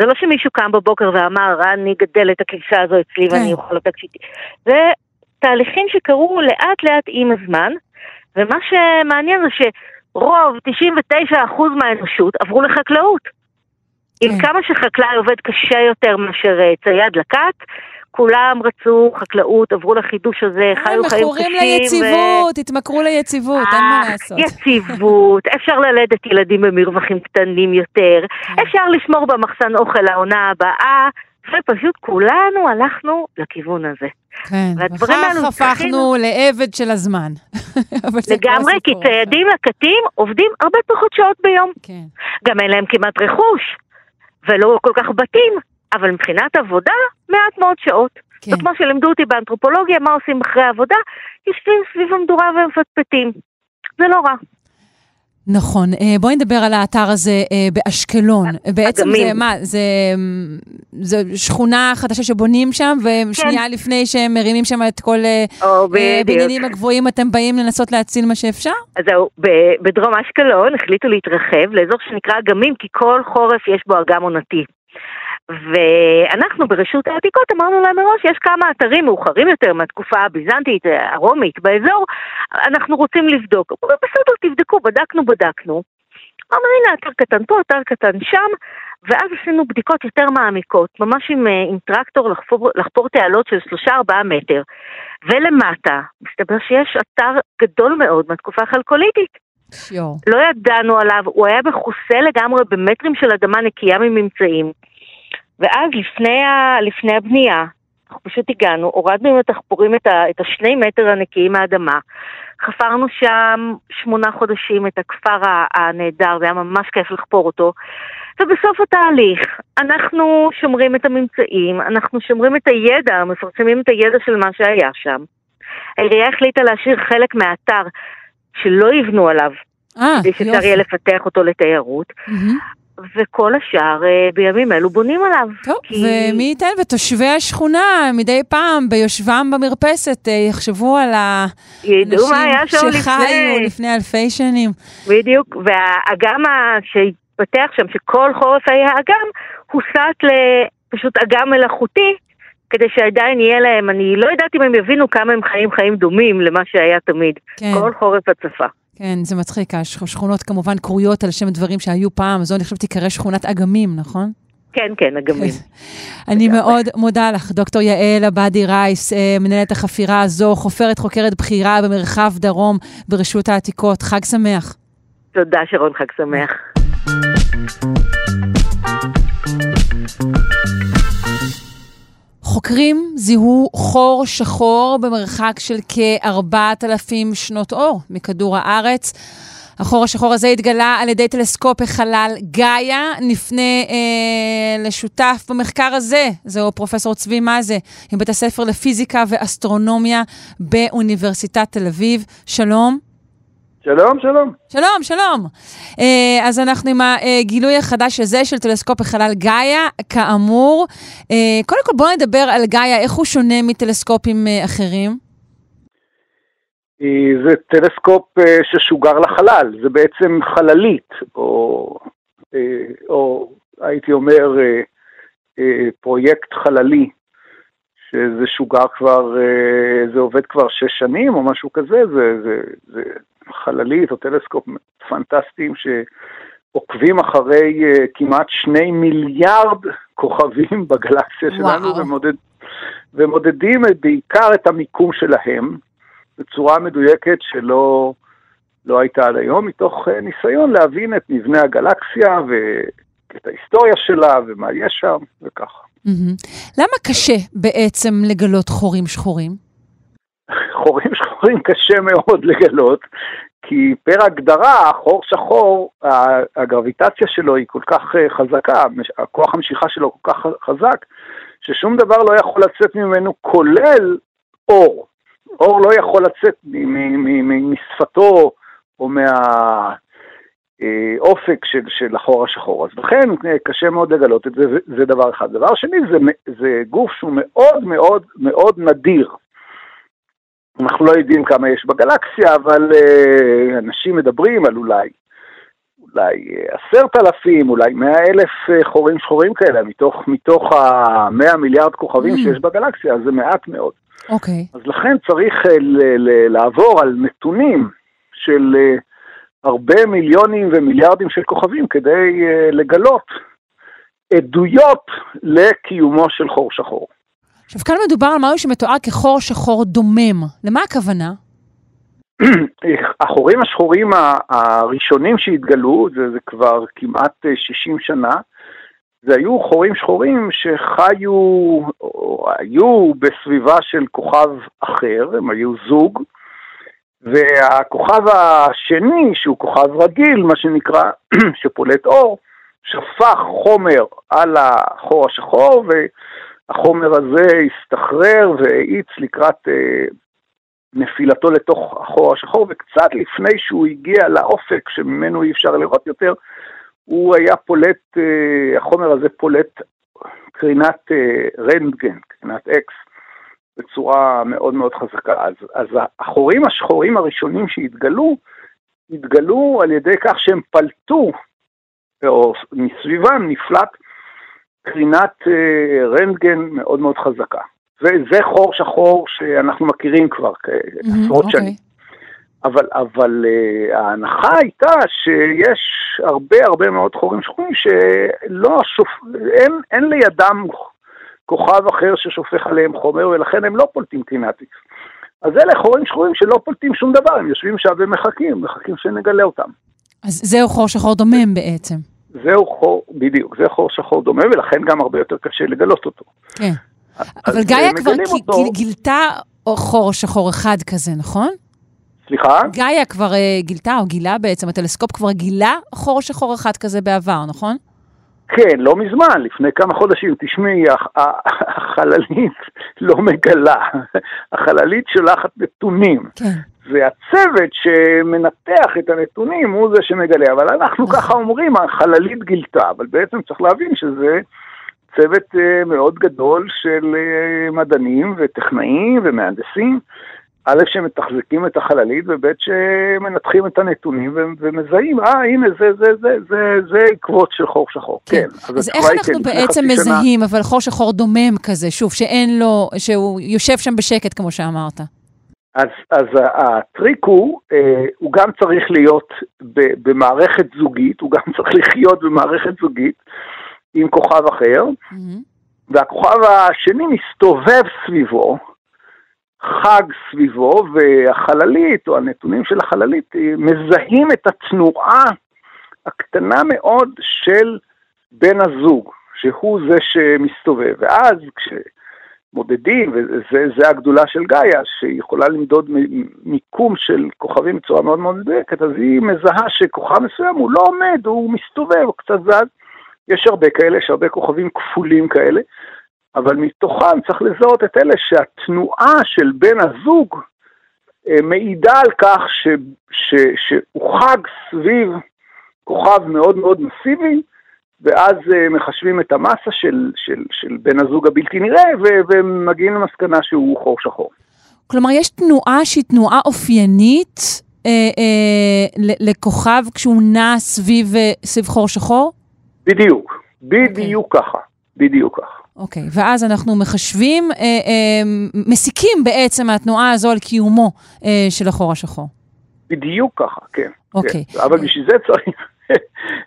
זה לא שמישהו קם בבוקר ואמר, אני אגדל את הכבשה הזו אצלי ואני כן. אוכל אותה כשהיא... זה תהליכים שקרו לאט לאט עם הזמן, ומה שמעניין זה שרוב, 99% מהאנושות עברו לחקלאות. עם כן. כמה שחקלאי עובד קשה יותר מאשר אה, צייד לקט, כולם רצו חקלאות, עברו לחידוש הזה, אה, חיו חיים קשים. מכורים ליציבות, ו... התמכרו ליציבות, אין מה אה, לעשות. יציבות, אפשר ללדת ילדים במרווחים קטנים יותר, כן. אפשר לשמור במחסן אוכל לעונה הבאה, ופשוט כולנו הלכנו לכיוון הזה. כן, וכך הפכנו לעבד של הזמן. לגמרי, כי ציידים לקטים עובדים הרבה פחות שעות ביום. כן. גם אין להם כמעט רכוש, ולא כל כך בתים, אבל מבחינת עבודה, מעט מאוד שעות. כן. וכמו שלימדו אותי באנתרופולוגיה, מה עושים אחרי העבודה? יושבים סביב המדורה ומפטפטים. זה לא רע. נכון. אה, בואי נדבר על האתר הזה אה, באשקלון. בעצם זה מה, זה, זה שכונה חדשה שבונים שם, ושנייה כן. לפני שהם מרימים שם את כל הבניינים אה, הגבוהים, אתם באים לנסות להציל מה שאפשר? אז זהו, בדרום אשקלון החליטו להתרחב לאזור שנקרא אגמים, כי כל חורף יש בו אגם עונתי. ואנחנו ברשות העתיקות אמרנו להם מראש, יש כמה אתרים מאוחרים יותר מהתקופה הביזנטית, הרומית, באזור, אנחנו רוצים לבדוק. בסדר, תבדקו, בדקנו, בדקנו. אמרנו, הנה אתר קטן פה, אתר קטן שם, ואז עשינו בדיקות יותר מעמיקות, ממש עם, עם טרקטור לחפור, לחפור תעלות של 3-4 מטר. ולמטה, מסתבר שיש אתר גדול מאוד מהתקופה החלקוליטית. שיור. לא ידענו עליו, הוא היה מכוסה לגמרי במטרים של אדמה נקייה מממצאים. ואז לפני, ה, לפני הבנייה, אנחנו פשוט הגענו, הורדנו עם התחפורים את, ה, את השני מטר הנקיים מהאדמה, חפרנו שם שמונה חודשים את הכפר הנהדר, זה היה ממש כיף לחפור אותו. ובסוף התהליך, אנחנו שומרים את הממצאים, אנחנו שומרים את הידע, מפרסמים את הידע של מה שהיה שם. העירייה החליטה להשאיר חלק מהאתר שלא יבנו עליו, אה, כדי שאפשר יהיה לפתח אותו לתיירות. Mm-hmm. וכל השאר אה, בימים אלו בונים עליו. טוב, כי... ומי ייתן ותושבי השכונה מדי פעם ביושבם במרפסת אה, יחשבו על האנשים שחיו לפני אלפי שנים. בדיוק, והאגם שהתפתח שם, שכל חורף היה אגם, הוסט לפשוט אגם מלאכותי, כדי שעדיין יהיה להם, אני לא יודעת אם הם יבינו כמה הם חיים חיים דומים למה שהיה תמיד. כן. כל חורף הצפה. כן, זה מצחיק, השכונות כמובן קרויות על שם דברים שהיו פעם, זו אני חושבת תיקרא שכונת אגמים, נכון? כן, כן, אגמים. אני מאוד מודה לך, דוקטור יעל עבדי רייס, אה, מנהלת החפירה הזו, חופרת חוקרת בכירה במרחב דרום ברשות העתיקות. חג שמח. תודה, שרון, חג שמח. חוקרים זיהו חור שחור במרחק של כ-4,000 שנות אור מכדור הארץ. החור השחור הזה התגלה על ידי טלסקופ החלל גאיה. נפנה אה, לשותף במחקר הזה, זהו פרופסור צבי מזה, מבית הספר לפיזיקה ואסטרונומיה באוניברסיטת תל אביב. שלום. שלום, שלום. שלום, שלום. Uh, אז אנחנו עם הגילוי החדש הזה של טלסקופ החלל גאיה, כאמור. Uh, קודם כל בואו נדבר על גאיה, איך הוא שונה מטלסקופים uh, אחרים? זה טלסקופ ששוגר לחלל, זה בעצם חללית, או, או הייתי אומר פרויקט חללי, שזה שוגר כבר, זה עובד כבר שש שנים או משהו כזה, זה, זה, זה חללית או טלסקופ פנטסטיים שעוקבים אחרי uh, כמעט שני מיליארד כוכבים בגלקסיה שלנו ומודד, ומודדים בעיקר את המיקום שלהם בצורה מדויקת שלא לא הייתה עד היום, מתוך uh, ניסיון להבין את מבנה הגלקסיה ואת ההיסטוריה שלה ומה יש שם וככה. Mm-hmm. למה קשה בעצם לגלות חורים שחורים? חורים שחורים קשה מאוד לגלות, כי פר הגדרה, חור שחור, הגרביטציה שלו היא כל כך אה, חזקה, הכוח המשיכה שלו כל כך חזק, ששום דבר לא יכול לצאת ממנו כולל אור. אור לא יכול לצאת משפתו או מהאופק של, של החור השחור. אז לכן אה, קשה מאוד לגלות את זה, זה דבר אחד. דבר שני, זה, זה גוף שהוא מאוד מאוד מאוד נדיר. אנחנו לא יודעים כמה יש בגלקסיה, אבל uh, אנשים מדברים על אולי, אולי אה, עשרת אלפים, אולי מאה אלף uh, חורים שחורים כאלה, מתוך, מתוך המאה מיליארד כוכבים mm. שיש בגלקסיה, אז זה מעט מאוד. אוקיי. Okay. אז לכן צריך ל- ל- לעבור על נתונים של הרבה מיליונים ומיליארדים של כוכבים כדי לגלות עדויות לקיומו של חור שחור. עכשיו, כאן מדובר על משהו שמתואר כחור שחור דומם. למה הכוונה? החורים השחורים הראשונים שהתגלו, זה, זה כבר כמעט 60 אה, שנה, זה היו חורים שחורים שחיו, או היו בסביבה של כוכב אחר, הם היו זוג, והכוכב השני, שהוא כוכב רגיל, מה שנקרא, שפולט אור, שפך חומר על החור השחור, ו... החומר הזה הסתחרר והאיץ לקראת אה, נפילתו לתוך החור השחור, וקצת לפני שהוא הגיע לאופק שממנו אי אפשר לראות יותר, הוא היה פולט, אה, החומר הזה פולט קרינת אה, רנטגן, קרינת אקס, בצורה מאוד מאוד חזקה. אז, אז החורים השחורים הראשונים שהתגלו, התגלו על ידי כך שהם פלטו, או מסביבם נפלט קרינת אה, רנטגן מאוד מאוד חזקה. וזה חור שחור שאנחנו מכירים כבר עשרות mm-hmm, שנים. Okay. אבל, אבל uh, ההנחה הייתה שיש הרבה הרבה מאוד חורים שחורים שלא שופ... אין, אין לידם כוכב אחר ששופך עליהם חומר ולכן הם לא פולטים קרינת איקס. אז אלה חורים שחורים שלא פולטים שום דבר, הם יושבים שם ומחכים, מחכים שנגלה אותם. אז זהו חור שחור דומם בעצם. זהו חור, בדיוק, זה חור שחור דומה, ולכן גם הרבה יותר קשה לגלות אותו. כן. אבל גאיה כבר אותו... גילתה חור שחור אחד כזה, נכון? סליחה? גאיה כבר uh, גילתה, או גילה בעצם, הטלסקופ כבר גילה חור שחור אחד כזה בעבר, נכון? כן, לא מזמן, לפני כמה חודשים. תשמעי, החללית לא מגלה, החללית שולחת נתונים. כן. והצוות שמנתח את הנתונים הוא זה שמגלה, אבל אנחנו נכון. ככה אומרים, החללית גילתה, אבל בעצם צריך להבין שזה צוות uh, מאוד גדול של uh, מדענים וטכנאים ומהנדסים. א', שמתחזקים את החללית, וב', שמנתחים את הנתונים ומזהים, אה, הנה, זה, זה, זה, זה, זה עקבות של חור שחור. כן. כן. אז איך אנחנו כן, בעצם מזהים, שנה... אבל חור שחור דומם כזה, שוב, שאין לו, שהוא יושב שם בשקט, כמו שאמרת? אז, אז הטריק הוא, אה, הוא גם צריך להיות במערכת זוגית, הוא גם צריך לחיות במערכת זוגית עם כוכב אחר, mm-hmm. והכוכב השני מסתובב סביבו, חג סביבו, והחללית, או הנתונים של החללית, מזהים את התנועה הקטנה מאוד של בן הזוג, שהוא זה שמסתובב. ואז כשמודדים, וזה הגדולה של גאיה, שיכולה למדוד מיקום של כוכבים בצורה מאוד מאוד מדויקת, אז היא מזהה שכוכב מסוים הוא לא עומד, הוא מסתובב, הוא קצת זז. יש הרבה כאלה, יש הרבה כוכבים כפולים כאלה. אבל מתוכם צריך לזהות את אלה שהתנועה של בן הזוג אה, מעידה על כך ש, ש, שהוא חג סביב כוכב מאוד מאוד מסיבי, ואז אה, מחשבים את המסה של, של, של בן הזוג הבלתי נראה, ומגיעים למסקנה שהוא חור שחור. כלומר, יש תנועה שהיא תנועה אופיינית אה, אה, לכוכב כשהוא נע סביב, אה, סביב חור שחור? בדיוק, בדיוק okay. אוקיי. ככה, בדיוק ככה. אוקיי, okay, ואז אנחנו מחשבים, אה, אה, מסיקים בעצם מהתנועה הזו על קיומו אה, של החור השחור. בדיוק ככה, כן. אוקיי. Okay. כן. אבל בשביל זה צריך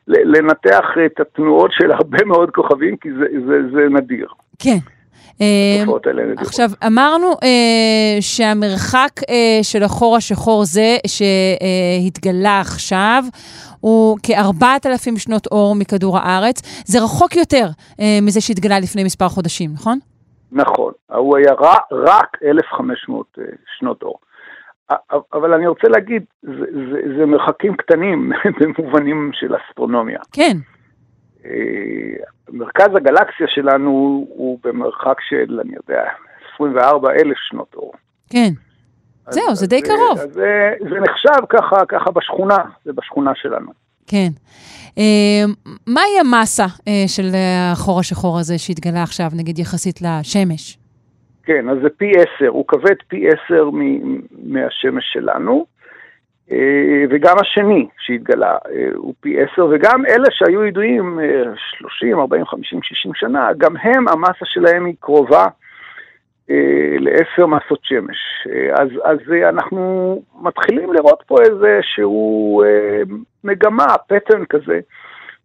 לנתח את התנועות של הרבה מאוד כוכבים, כי זה, זה, זה נדיר. כן. אה, עכשיו, אמרנו אה, שהמרחק אה, של החור השחור זה שהתגלה עכשיו, הוא כ-4,000 שנות אור מכדור הארץ. זה רחוק יותר אה, מזה שהתגלה לפני מספר חודשים, נכון? נכון, הוא היה רק 1,500 אה, שנות אור. אבל אני רוצה להגיד, זה, זה, זה מרחקים קטנים במובנים של אסטרונומיה. כן. אה, מרכז הגלקסיה שלנו הוא במרחק של, אני יודע, 24 אלף שנות אור. כן. זהו, אז, זה די קרוב. אז זה, זה נחשב ככה, ככה בשכונה, זה בשכונה שלנו. כן. אה, מהי המסה אה, של החור השחור הזה שהתגלה עכשיו, נגיד יחסית לשמש? כן, אז זה פי עשר, הוא כבד פי עשר מהשמש שלנו, אה, וגם השני שהתגלה הוא פי עשר, וגם אלה שהיו ידועים 30, 40, 50, 60 שנה, גם הם, המסה שלהם היא קרובה אה, לעשר מסות שמש. אה, אז, אז אנחנו מתחילים לראות פה איזשהו אה, מגמה, פטרן כזה,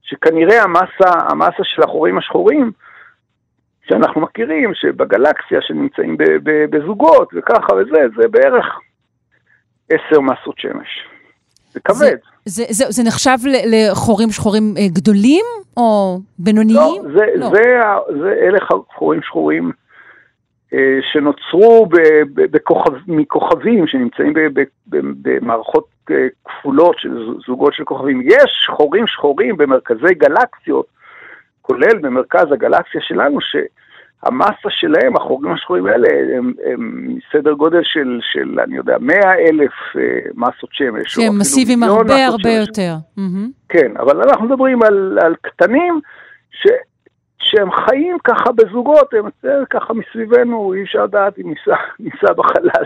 שכנראה המסה, המסה של החורים השחורים, שאנחנו מכירים, שבגלקסיה שנמצאים ב, ב, בזוגות וככה וזה, זה בערך עשר מסות שמש. זה כבד. זה, זה, זה, זה נחשב לחורים שחורים גדולים או בינוניים? לא, זה, לא. זה, זה, זה אלה חורים שחורים אה, שנוצרו בכוכב, מכוכבים שנמצאים במערכות אה, כפולות של זוגות של כוכבים. יש חורים שחורים במרכזי גלקסיות, כולל במרכז הגלקסיה שלנו, שהמסה שלהם, החורים השחורים האלה, הם, הם סדר גודל של, של, אני יודע, מאה אלף אה, מסות שמש. שהם מסיביים הרבה הרבה יותר. כן, אבל אנחנו מדברים על, על קטנים, ש... שהם חיים ככה בזוגות, הם ככה מסביבנו, אי אפשר לדעת אם ניסע, ניסע בחלל,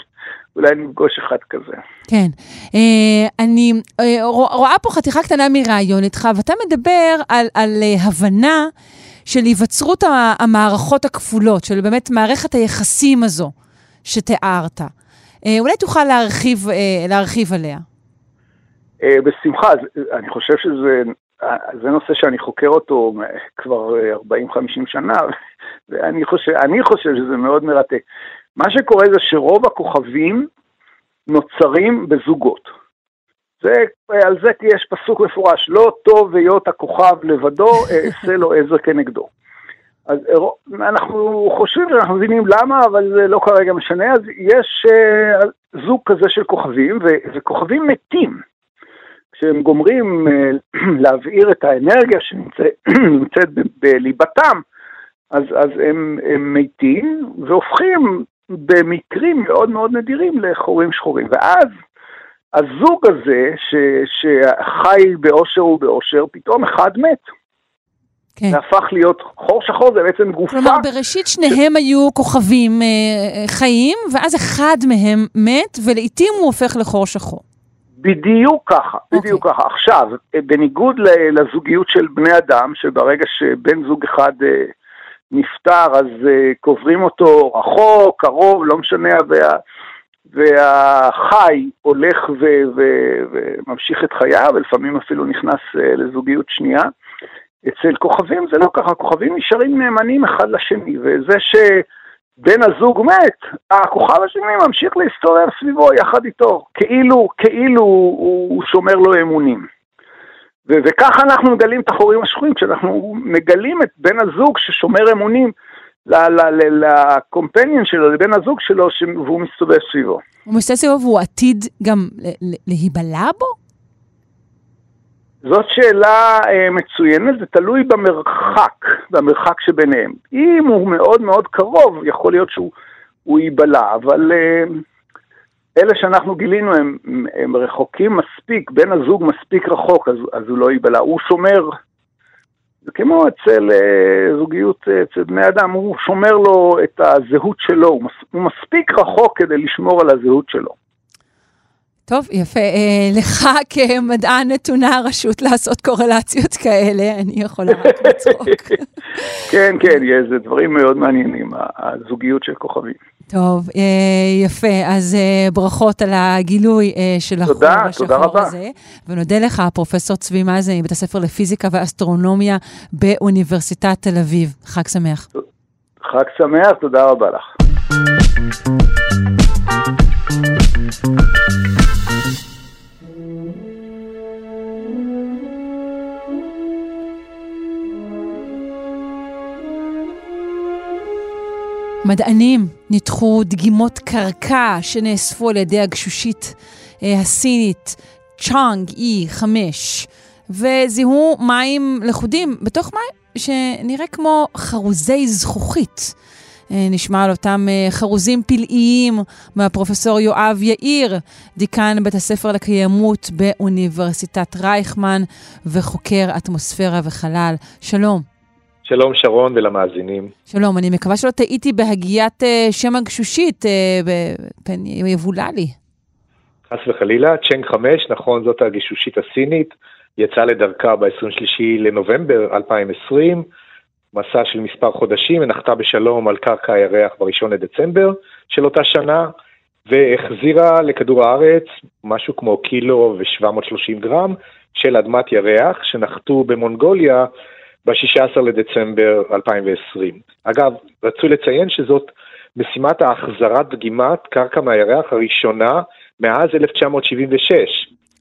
אולי נפגוש אחד כזה. כן. אה, אני אה, רואה פה חתיכה קטנה מרעיון איתך, ואתה מדבר על, על אה, הבנה של היווצרות המערכות הכפולות, של באמת מערכת היחסים הזו שתיארת. אולי תוכל להרחיב, להרחיב עליה. בשמחה, אני חושב שזה זה נושא שאני חוקר אותו כבר 40-50 שנה, ואני חושב, חושב שזה מאוד מרתק. מה שקורה זה שרוב הכוכבים נוצרים בזוגות. זה, על זה יש פסוק מפורש, לא טוב היות הכוכב לבדו, אעשה לו עזר כנגדו. אז אנחנו חושבים שאנחנו מבינים למה, אבל זה לא כרגע משנה, אז יש uh, זוג כזה של כוכבים, וכוכבים מתים. כשהם גומרים אה, להבעיר את האנרגיה שנמצאת בליבתם, אז, אז הם, הם מתים והופכים במקרים מאוד מאוד נדירים לחורים שחורים. ואז הזוג הזה, ש, שחי באושר ובאושר, פתאום אחד מת. כן. זה הפך להיות חור שחור, זה בעצם גופה. כלומר, בראשית שניהם היו כוכבים אה, אה, חיים, ואז אחד מהם מת, ולעיתים הוא הופך לחור שחור. בדיוק ככה, okay. בדיוק אוקיי. ככה. עכשיו, בניגוד לזוגיות של בני אדם, שברגע שבן זוג אחד אה, נפטר, אז אה, קוברים אותו רחוק, קרוב, לא משנה, וה, והחי הולך ו, ו, וממשיך את חייו, ולפעמים אפילו נכנס אה, לזוגיות שנייה. אצל כוכבים זה לא ככה, כוכבים נשארים נאמנים אחד לשני, וזה ש... בן הזוג מת, הכוכב השני ממשיך להסתובב סביבו יחד איתו, כאילו, כאילו הוא שומר לו אמונים. ו- וככה אנחנו מגלים את החורים השחורים, כשאנחנו מגלים את בן הזוג ששומר אמונים לקומפניון שלו, לבן הזוג שלו, והוא מסתובב סביבו. הוא מסתובב סביבו והוא עתיד גם להיבלע בו? זאת שאלה אה, מצוינת, זה תלוי במרחק, במרחק שביניהם. אם הוא מאוד מאוד קרוב, יכול להיות שהוא ייבלע, אבל אה, אלה שאנחנו גילינו הם, הם רחוקים מספיק, בן הזוג מספיק רחוק, אז, אז הוא לא ייבלע. הוא שומר, זה כמו אצל אה, זוגיות, אה, אצל בני אדם, הוא שומר לו את הזהות שלו, הוא, מס, הוא מספיק רחוק כדי לשמור על הזהות שלו. טוב, יפה. אה, לך כמדען נתונה הרשות לעשות קורלציות כאלה, אני יכולה רק לצחוק. כן, כן, זה דברים מאוד מעניינים, הזוגיות של כוכבים. טוב, אה, יפה. אז אה, ברכות על הגילוי של החור השחור הזה. ונודה לך, פרופ' צבי מאזן, מבית הספר לפיזיקה ואסטרונומיה באוניברסיטת תל אביב. חג שמח. חג שמח, תודה רבה לך. מדענים ניתחו דגימות קרקע שנאספו על ידי הגשושית אה, הסינית צ'אנג E5 וזיהו מים לכודים בתוך מים שנראה כמו חרוזי זכוכית. אה, נשמע על אותם אה, חרוזים פלאיים מהפרופסור יואב יאיר, דיקן בית הספר לקיימות באוניברסיטת רייכמן ופוקר אטמוספירה וחלל. שלום. שלום שרון ולמאזינים. שלום, אני מקווה שלא טעיתי בהגיית uh, שם הגשושית, פן יבולע לי. חס וחלילה, צ'נג 5, נכון, זאת הגשושית הסינית, יצאה לדרכה ב-23 לנובמבר 2020, מסע של מספר חודשים, ונחתה בשלום על קרקע הירח ב-1 לדצמבר של אותה שנה, והחזירה לכדור הארץ משהו כמו קילו ו-730 גרם של אדמת ירח, שנחתו במונגוליה ב-16 לדצמבר 2020. אגב, רצוי לציין שזאת משימת ההחזרת דגימת קרקע מהירח הראשונה מאז 1976.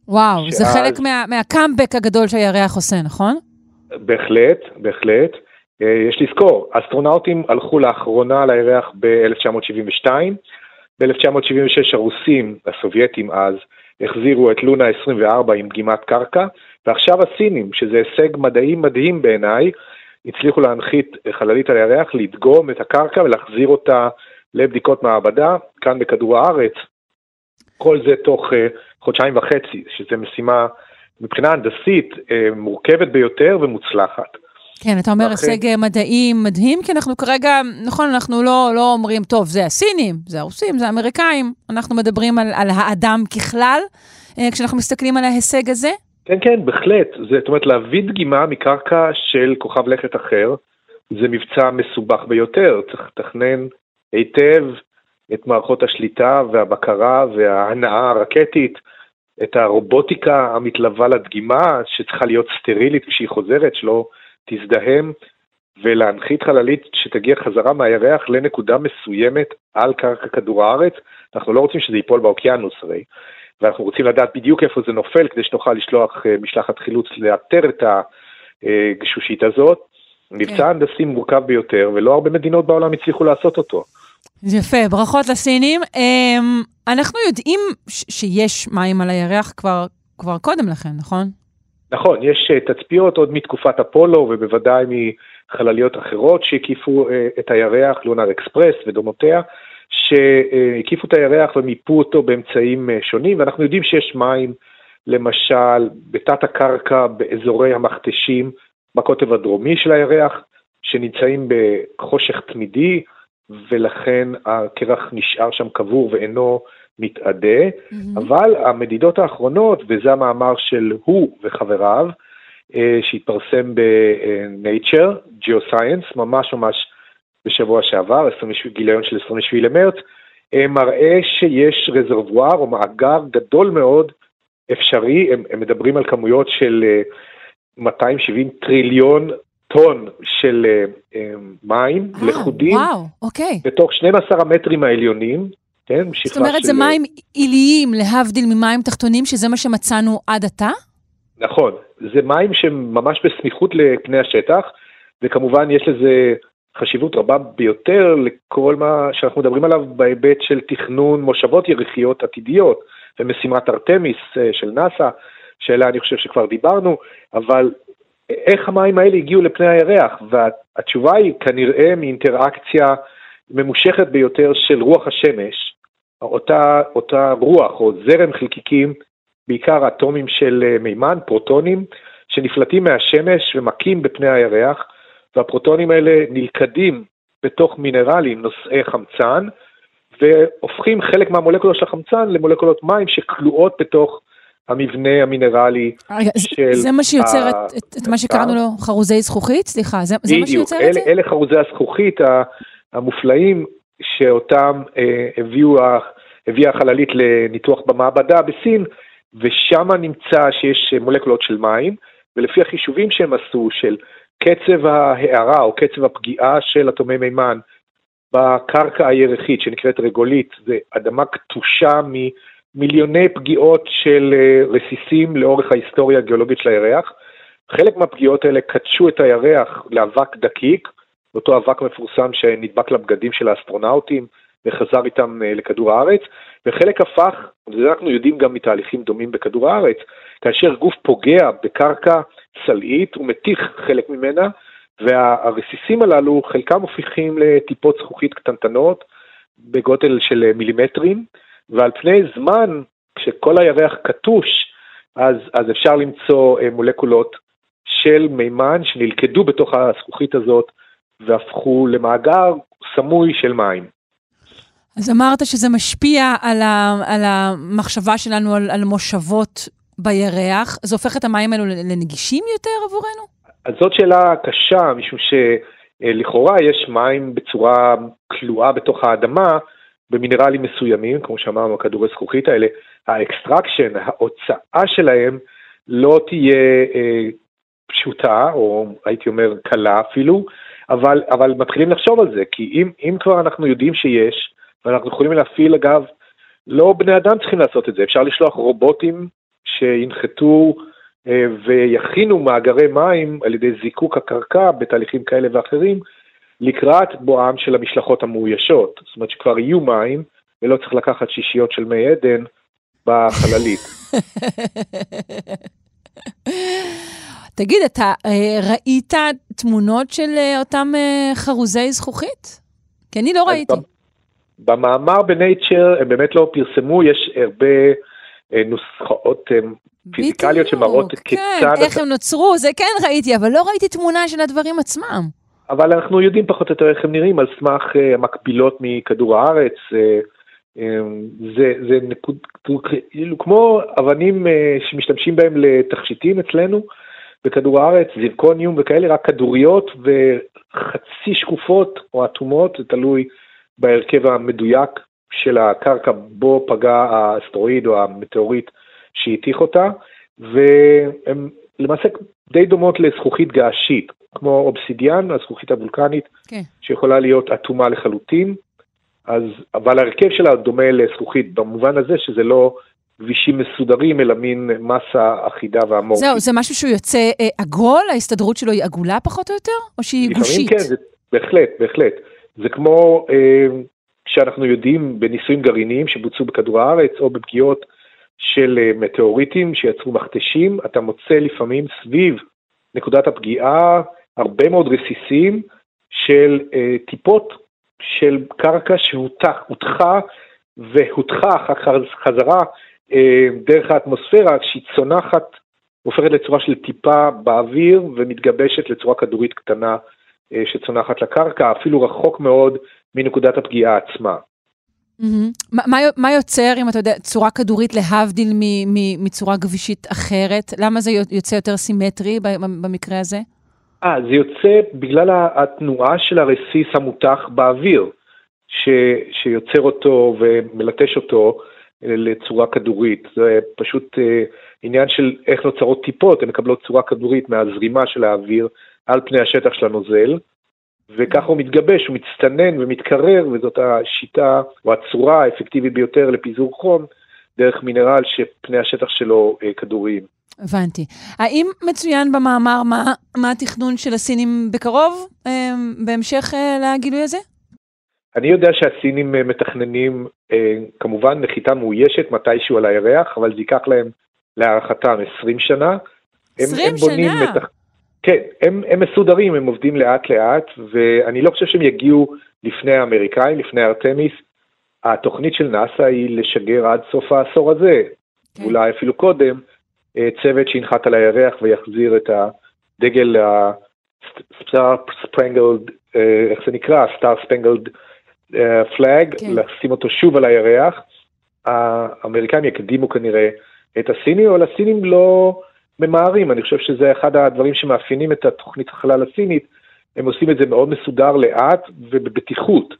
וואו, שאז... זה חלק מה, מהקאמבק הגדול שהירח עושה, נכון? בהחלט, בהחלט. אה, יש לזכור, אסטרונאוטים הלכו לאחרונה לירח ב-1972. ב-1976 הרוסים, הסובייטים אז, החזירו את לונה 24 עם דגימת קרקע, ועכשיו הסינים, שזה הישג מדעי מדהים בעיניי, הצליחו להנחית חללית על הירח, לדגום את הקרקע ולהחזיר אותה לבדיקות מעבדה כאן בכדור הארץ. כל זה תוך uh, חודשיים וחצי, שזו משימה מבחינה הנדסית uh, מורכבת ביותר ומוצלחת. כן, אתה אומר הישג אה, מדעי מדהים, כי אנחנו כרגע, נכון, אנחנו לא, לא אומרים, טוב, זה הסינים, זה הרוסים, זה האמריקאים, אנחנו מדברים על, על האדם ככלל, כשאנחנו מסתכלים על ההישג הזה. כן, כן, בהחלט. זאת אומרת, להביא דגימה מקרקע של כוכב לכת אחר, זה מבצע מסובך ביותר. צריך לתכנן היטב את מערכות השליטה והבקרה וההנאה הרקטית, את הרובוטיקה המתלווה לדגימה, שצריכה להיות סטרילית כשהיא חוזרת, שלא תזדהם, ולהנחית חללית שתגיע חזרה מהירח לנקודה מסוימת על קרקע כדור הארץ. אנחנו לא רוצים שזה ייפול באוקיינוס הרי. ואנחנו רוצים לדעת בדיוק איפה זה נופל כדי שנוכל לשלוח אה, משלחת חילוץ לאתר את הגשושית הזאת. כן. מבצע הנדסי מורכב ביותר, ולא הרבה מדינות בעולם הצליחו לעשות אותו. יפה, ברכות לסינים. אמ, אנחנו יודעים שיש מים על הירח כבר, כבר קודם לכן, נכון? נכון, יש אה, תצפיות עוד מתקופת אפולו, ובוודאי מחלליות אחרות שהקיפו אה, את הירח, לונר אקספרס ודומותיה. שהקיפו את הירח ומיפו אותו באמצעים אה, שונים, ואנחנו יודעים שיש מים, למשל, בתת הקרקע באזורי המכתשים, בקוטב הדרומי של הירח, שנמצאים בחושך תמידי, ולכן הקרח נשאר שם קבור ואינו מתאדה, mm-hmm. אבל המדידות האחרונות, וזה המאמר של הוא וחבריו, אה, שהתפרסם ב-Nature, Geoscience, ממש ממש בשבוע שעבר, גיליון של 27 למרץ, אה, מראה שיש רזרבואר או מאגר גדול מאוד אפשרי, הם, הם מדברים על כמויות של 270 אה, טריליון טון של מים אה, לכודים, וואו, אוקיי. בתוך 12 המטרים העליונים, כן? זאת אומרת, של... זה מים עיליים, להבדיל ממים תחתונים, שזה מה שמצאנו עד עתה? נכון, זה מים שהם ממש בסמיכות לפני השטח, וכמובן יש לזה חשיבות רבה ביותר לכל מה שאנחנו מדברים עליו בהיבט של תכנון מושבות ירחיות עתידיות, ומשימת ארתמיס אה, של נאסא, שאלה אני חושב שכבר דיברנו, אבל איך המים האלה הגיעו לפני הירח? והתשובה היא כנראה מאינטראקציה ממושכת ביותר של רוח השמש, אותה, אותה רוח או זרם חלקיקים, בעיקר אטומים של אה, מימן, פרוטונים, שנפלטים מהשמש ומכים בפני הירח, והפרוטונים האלה נלכדים בתוך מינרלים נושאי חמצן, והופכים חלק מהמולקולות של החמצן למולקולות מים שכלואות בתוך המבנה המינרלי רגע, של... זה מה שיוצר את, את, את מה שקראנו לו חרוזי זכוכית? סליחה, זה, זה מה שיוצר אלה, את זה? אלה חרוזי הזכוכית המופלאים שאותם אה, הביאו, הביאה החללית לניתוח במעבדה בסין, ושם נמצא שיש מולקולות של מים, ולפי החישובים שהם עשו של קצב ההארה או קצב הפגיעה של אטומי מימן בקרקע הירחית שנקראת רגולית, זה אדמה קטושה ממיליוני פגיעות של אה, רסיסים לאורך ההיסטוריה הגיאולוגית של הירח. חלק מהפגיעות האלה קדשו את הירח לאבק דקיק, אותו אבק מפורסם שנדבק לבגדים של האסטרונאוטים וחזר איתם אה, לכדור הארץ, וחלק הפך, וזה אנחנו יודעים גם מתהליכים דומים בכדור הארץ, כאשר גוף פוגע בקרקע סלעית, הוא מתיך חלק ממנה, והרסיסים הללו, חלקם הופכים לטיפות זכוכית קטנטנות בגודל של מילימטרים, ועל פני זמן, כשכל הירח קטוש, אז, אז אפשר למצוא אה, מולקולות של מימן שנלכדו בתוך הזכוכית הזאת והפכו למאגר סמוי של מים. אז אמרת שזה משפיע על, ה, על המחשבה שלנו על, על מושבות בירח, זה הופך את המים האלו לנגישים יותר עבורנו? אז זאת שאלה קשה, משום שלכאורה יש מים בצורה כלואה בתוך האדמה, במינרלים מסוימים, כמו שאמרנו, הכדורי זכוכית האלה, ה extraction, ההוצאה שלהם, לא תהיה אה, פשוטה, או הייתי אומר קלה אפילו, אבל, אבל מתחילים לחשוב על זה, כי אם, אם כבר אנחנו יודעים שיש, ואנחנו יכולים להפעיל אגב, לא בני אדם צריכים לעשות את זה, אפשר לשלוח רובוטים שינחתו אה, ויכינו מאגרי מים על ידי זיקוק הקרקע בתהליכים כאלה ואחרים לקראת בואם של המשלחות המאוישות. זאת אומרת שכבר יהיו מים ולא צריך לקחת שישיות של מי עדן בחללית. תגיד, אתה אה, ראית תמונות של אה, אותם חרוזי זכוכית? כי אני לא ראיתי. במאמר בנייצ'ר הם באמת לא פרסמו, יש הרבה אה, נוסחאות אה, פיזיקליות שמראות כיצד... כן, איך הם נוצרו, זה כן ראיתי, אבל לא ראיתי תמונה של הדברים עצמם. אבל אנחנו יודעים פחות או יותר איך הם נראים על סמך uh, מקבילות מכדור הארץ. Uh, uh, זה, זה נקוד, כאילו כמו אבנים uh, שמשתמשים בהם לתכשיטים אצלנו בכדור הארץ, זירקוניום וכאלה, רק כדוריות וחצי שקופות או אטומות, זה תלוי בהרכב המדויק של הקרקע בו פגע האסטרואיד או המטאוריט שהתיך אותה, והן למעשה די דומות לזכוכית געשית, כמו אובסידיאן, הזכוכית הוולקנית, כן. שיכולה להיות אטומה לחלוטין, אז, אבל ההרכב שלה דומה לזכוכית במובן הזה שזה לא כבישים מסודרים, אלא מין מסה אחידה ואמורפית. זהו, זה משהו שהוא יוצא אה, עגול? ההסתדרות שלו היא עגולה פחות או יותר? או שהיא גושית? כן, זה, בהחלט, בהחלט. זה כמו אה, שאנחנו יודעים בניסויים גרעיניים שבוצעו בכדור הארץ או בפגיעות של אה, מטאוריטים שיצרו מכתשים, אתה מוצא לפעמים סביב נקודת הפגיעה הרבה מאוד רסיסים של אה, טיפות של קרקע אחר כך חזרה דרך האטמוספירה, שהיא צונחת הופכת לצורה של טיפה באוויר ומתגבשת לצורה כדורית קטנה אה, שצונחת לקרקע, אפילו רחוק מאוד מנקודת הפגיעה עצמה. Mm-hmm. מה, מה יוצר, אם אתה יודע, צורה כדורית להבדיל מצורה גבישית אחרת? למה זה יוצא יותר סימטרי במקרה הזה? אה, זה יוצא בגלל התנועה של הרסיס המותח באוויר, ש, שיוצר אותו ומלטש אותו לצורה כדורית. זה פשוט אה, עניין של איך נוצרות טיפות, הן מקבלות צורה כדורית מהזרימה של האוויר על פני השטח של הנוזל, וככה הוא מתגבש, הוא מצטנן ומתקרר, וזאת השיטה או הצורה האפקטיבית ביותר לפיזור חום דרך מינרל שפני השטח שלו אה, כדוריים. הבנתי. האם מצוין במאמר מה, מה התכנון של הסינים בקרוב, אה, בהמשך לגילוי הזה? אני יודע שהסינים אה, מתכננים אה, כמובן נחיתה מאוישת מתישהו על הירח, אבל זה ייקח להם להערכתם 20 שנה. 20 הם, הם שנה? מתכ... כן, הם, הם מסודרים, הם עובדים לאט לאט, ואני לא חושב שהם יגיעו לפני האמריקאים, לפני ארתמיס. התוכנית של נאס"א היא לשגר עד סוף העשור הזה, כן. אולי אפילו קודם, אה, צוות שינחת על הירח ויחזיר את הדגל ה-Star Spangled, איך זה נקרא? Star Spangled פלאג, כן. לשים אותו שוב על הירח. האמריקאים יקדימו כנראה את הסינים, אבל הסינים לא ממהרים, אני חושב שזה אחד הדברים שמאפיינים את התוכנית החלל הסינית, הם עושים את זה מאוד מסודר, לאט ובבטיחות,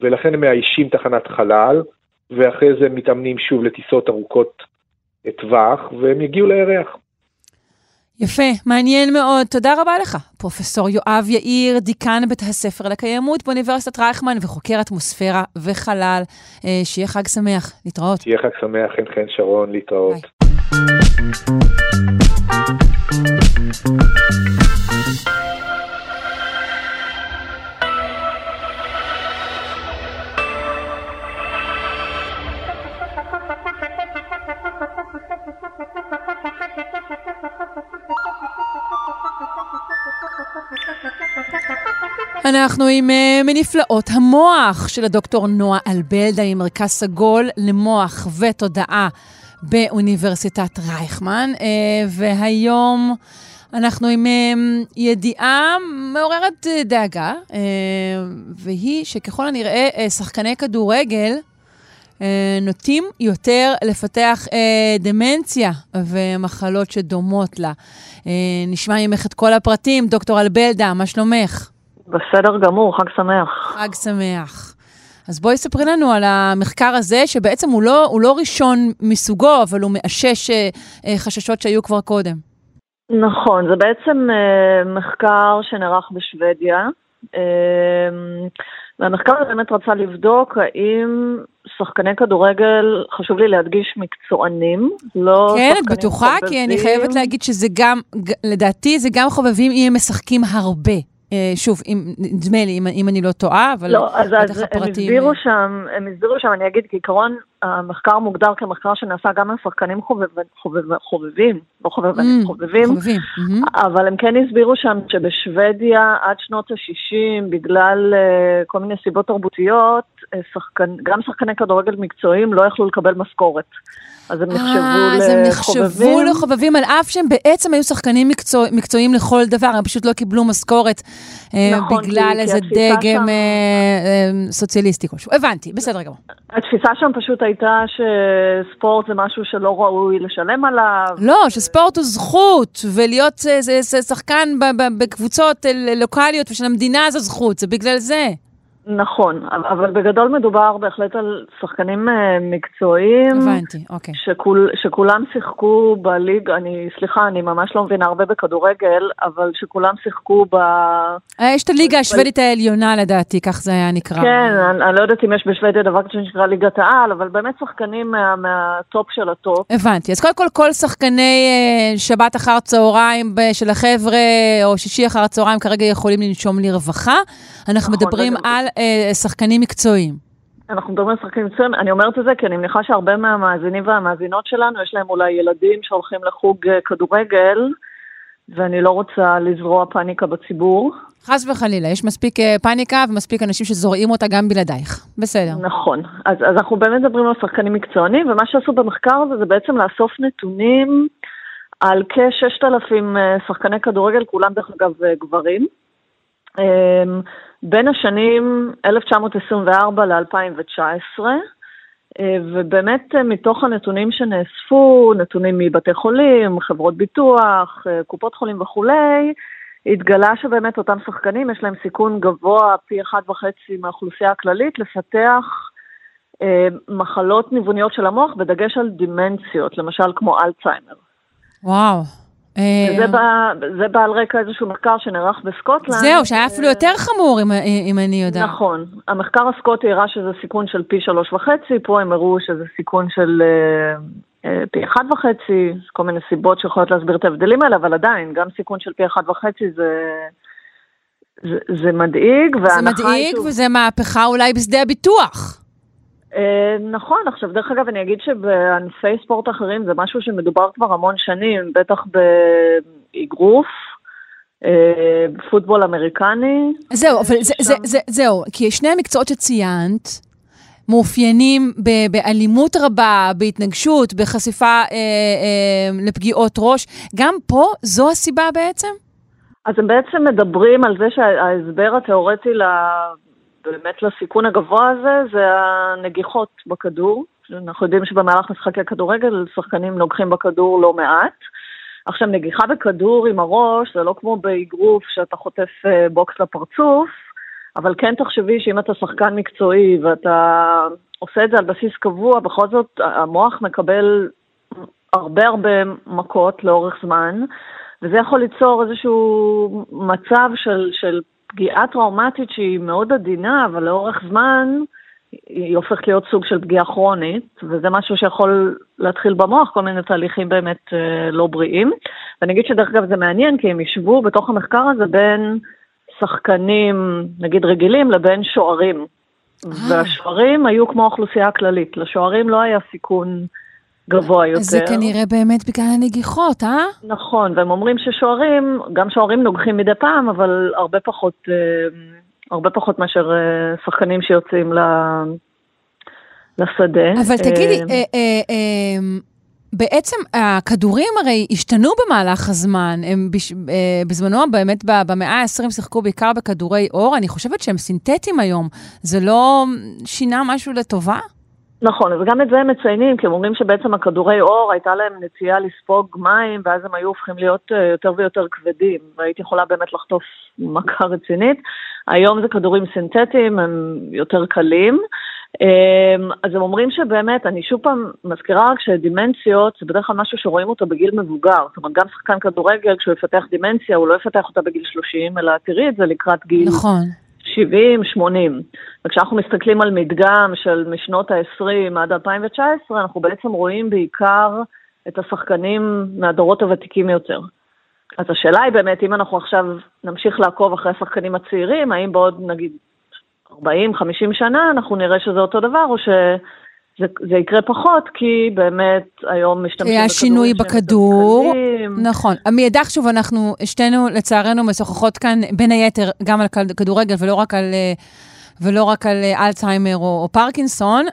ולכן הם מאיישים תחנת חלל, ואחרי זה מתאמנים שוב לטיסות ארוכות טווח, והם יגיעו לירח. יפה, מעניין מאוד. תודה רבה לך, פרופסור יואב יאיר, דיקן בית הספר לקיימות באוניברסיטת רייכמן וחוקר אטמוספירה וחלל. אה, שיהיה חג שמח, להתראות. שיהיה חג שמח, חן חן שרון, להתראות. ביי. אנחנו עם uh, מנפלאות המוח של הדוקטור נועה אלבלדה ממרכז סגול למוח ותודעה באוניברסיטת רייכמן, uh, והיום אנחנו עם uh, ידיעה מעוררת דאגה, uh, והיא שככל הנראה uh, שחקני כדורגל נוטים יותר לפתח uh, דמנציה ומחלות שדומות לה. Uh, נשמע ממך את כל הפרטים, דוקטור אלבלדה, מה שלומך? בסדר גמור, חג שמח. חג שמח. אז בואי ספרי לנו על המחקר הזה, שבעצם הוא לא, הוא לא ראשון מסוגו, אבל הוא מאשש אה, אה, חששות שהיו כבר קודם. נכון, זה בעצם אה, מחקר שנערך בשוודיה, אה, והמחקר באמת רצה לבדוק האם שחקני כדורגל, חשוב לי להדגיש, מקצוענים, לא כן, את בטוחה? חובבים. כי אני חייבת להגיד שזה גם, לדעתי זה גם חובבים אם הם משחקים הרבה. אה, שוב, נדמה לי, אם, אם אני לא טועה, אבל לא, אז, אז הפרטים... הם הסבירו שם, הם הסבירו שם, אני אגיד, כעיקרון, המחקר מוגדר כמחקר שנעשה גם על שחקנים חובב, חובב, חובבים, לא חובבים, mm, חובבים, חובבים. Mm-hmm. אבל הם כן הסבירו שם שבשוודיה עד שנות ה-60, בגלל uh, כל מיני סיבות תרבותיות, שחקן, גם שחקני כדורגל מקצועיים לא יכלו לקבל משכורת. אז הם נחשבו לחובבים. אז הם נחשבו לחובבים, על אף שהם בעצם היו שחקנים מקצוע, מקצועיים לכל דבר, הם פשוט לא קיבלו משכורת אה, נכון, בגלל כי, איזה כי דגם שם... אה, אה, סוציאליסטי כלשהו. הבנתי, בסדר גמור. התפיסה שם פשוט הייתה שספורט זה משהו שלא ראוי לשלם עליו. לא, שספורט הוא זכות, ולהיות זה, זה, זה שחקן בקבוצות לוקאליות ושל המדינה זו זכות, זה בגלל זה. נכון, אבל בגדול מדובר בהחלט על שחקנים אה, מקצועיים. הבנתי, אוקיי. שכול, שכולם שיחקו בליג, אני, סליחה, אני ממש לא מבינה הרבה בכדורגל, אבל שכולם שיחקו ב... אה, יש את הליגה השוודית העליונה לדעתי, כך זה היה נקרא. כן, אני, אני לא יודעת אם יש בשוודיה דבר כזה שנקרא ליגת העל, אבל באמת שחקנים מה, מהטופ של הטופ. הבנתי, אז קודם כל כל שחקני אה, שבת אחר צהריים של החבר'ה, או שישי אחר הצהריים כרגע יכולים לנשום לרווחה. אנחנו נכון, מדברים על שחקנים מקצועיים. אנחנו מדברים על שחקנים מקצועיים, אני אומרת את זה כי אני מניחה שהרבה מהמאזינים והמאזינות שלנו, יש להם אולי ילדים שהולכים לחוג אה, כדורגל, ואני לא רוצה לזרוע פאניקה בציבור. חס וחלילה, יש מספיק אה, פאניקה ומספיק אנשים שזורעים אותה גם בלעדייך. בסדר. נכון. אז, אז אנחנו באמת מדברים על שחקנים מקצוענים, ומה שעשו במחקר הזה זה בעצם לאסוף נתונים על כ-6,000 שחקני כדורגל, כולם דרך אגב גברים. בין השנים 1924 ל-2019, ובאמת מתוך הנתונים שנאספו, נתונים מבתי חולים, חברות ביטוח, קופות חולים וכולי, התגלה שבאמת אותם שחקנים יש להם סיכון גבוה פי אחד וחצי מהאוכלוסייה הכללית לפתח אה, מחלות ניווניות של המוח, בדגש על דימנציות, למשל כמו אלצהיימר. וואו. זה אה, בא, זה בא על רקע איזשהו מחקר שנערך בסקוטלנד. זהו, שהיה אפילו יותר חמור, אם, אם אני יודעת. נכון. המחקר הסקוטי הראה שזה סיכון של פי שלוש וחצי, פה הם הראו שזה סיכון של אה, אה, פי אחד וחצי, כל מיני סיבות שיכולות להסביר את ההבדלים האלה, אבל עדיין, גם סיכון של פי אחד וחצי זה... זה, זה מדאיג, זה מדאיג, שוב... וזה מהפכה אולי בשדה הביטוח. אה, נכון, עכשיו דרך אגב אני אגיד שבענפי ספורט אחרים זה משהו שמדובר כבר המון שנים, בטח באגרוף, אה, פוטבול אמריקני. זהו, אבל זה, זה, זה, זהו, כי שני המקצועות שציינת, מאופיינים ב- באלימות רבה, בהתנגשות, בחשיפה אה, אה, לפגיעות ראש. גם פה זו הסיבה בעצם? אז הם בעצם מדברים על זה שההסבר התיאורטי באמת לסיכון הגבוה הזה זה הנגיחות בכדור. אנחנו יודעים שבמהלך משחקי כדורגל שחקנים נוגחים בכדור לא מעט. עכשיו, נגיחה בכדור עם הראש זה לא כמו באגרוף שאתה חוטף אה, בוקס לפרצוף, אבל כן תחשבי שאם אתה שחקן מקצועי ואתה עושה את זה על בסיס קבוע, בכל זאת המוח מקבל הרבה הרבה מכות לאורך זמן, וזה יכול ליצור איזשהו מצב של, של פגיעה טראומטית שהיא מאוד עדינה, אבל לאורך זמן היא הופכת להיות סוג של פגיעה כרונית, וזה משהו שיכול להתחיל במוח, כל מיני תהליכים באמת אה, לא בריאים. ואני אגיד שדרך אגב זה מעניין, כי הם ישבו בתוך המחקר הזה בין שחקנים, נגיד רגילים, לבין שוערים. אה. והשוערים היו כמו האוכלוסייה הכללית, לשוערים לא היה סיכון גבוה יותר. זה כנראה באמת בגלל הנגיחות, אה? נכון, והם אומרים ששוערים, גם שוערים נוגחים מדי פעם, אבל הרבה פחות, אה, הרבה פחות מאשר אה, שחקנים שיוצאים לשדה. אבל תגידי, בעצם הכדורים הרי השתנו במהלך הזמן. הם בש... בזמנו, באמת במאה ה-20 שיחקו בעיקר בכדורי אור. אני חושבת שהם סינתטיים היום. זה לא שינה משהו לטובה? נכון, גם את זה הם מציינים, כי הם אומרים שבעצם הכדורי אור הייתה להם נטייה לספוג מים, ואז הם היו הופכים להיות אה, יותר ויותר כבדים, והייתי יכולה באמת לחטוף מכה רצינית. היום זה כדורים סינתטיים, הם יותר קלים. אמ, אז הם אומרים שבאמת, אני שוב פעם מזכירה רק שדימנציות זה בדרך כלל משהו שרואים אותו בגיל מבוגר. זאת אומרת, גם שחקן כדורגל, כשהוא יפתח דימנציה, הוא לא יפתח אותה בגיל 30, אלא תראי את זה לקראת גיל... נכון. 70, 80. וכשאנחנו מסתכלים על מדגם של משנות ה-20 עד 2019, אנחנו בעצם רואים בעיקר את השחקנים מהדורות הוותיקים יותר. אז השאלה היא באמת, אם אנחנו עכשיו נמשיך לעקוב אחרי השחקנים הצעירים, האם בעוד נגיד 40-50 שנה אנחנו נראה שזה אותו דבר, או ש... זה, זה יקרה פחות, כי באמת היום משתמשים בכדורים שינוי בכדור, נכון. מאידך שוב, אנחנו שתינו לצערנו משוחחות כאן בין היתר גם על כדורגל ולא רק על... אה, ולא רק על אה, אלצהיימר או, או פרקינסון,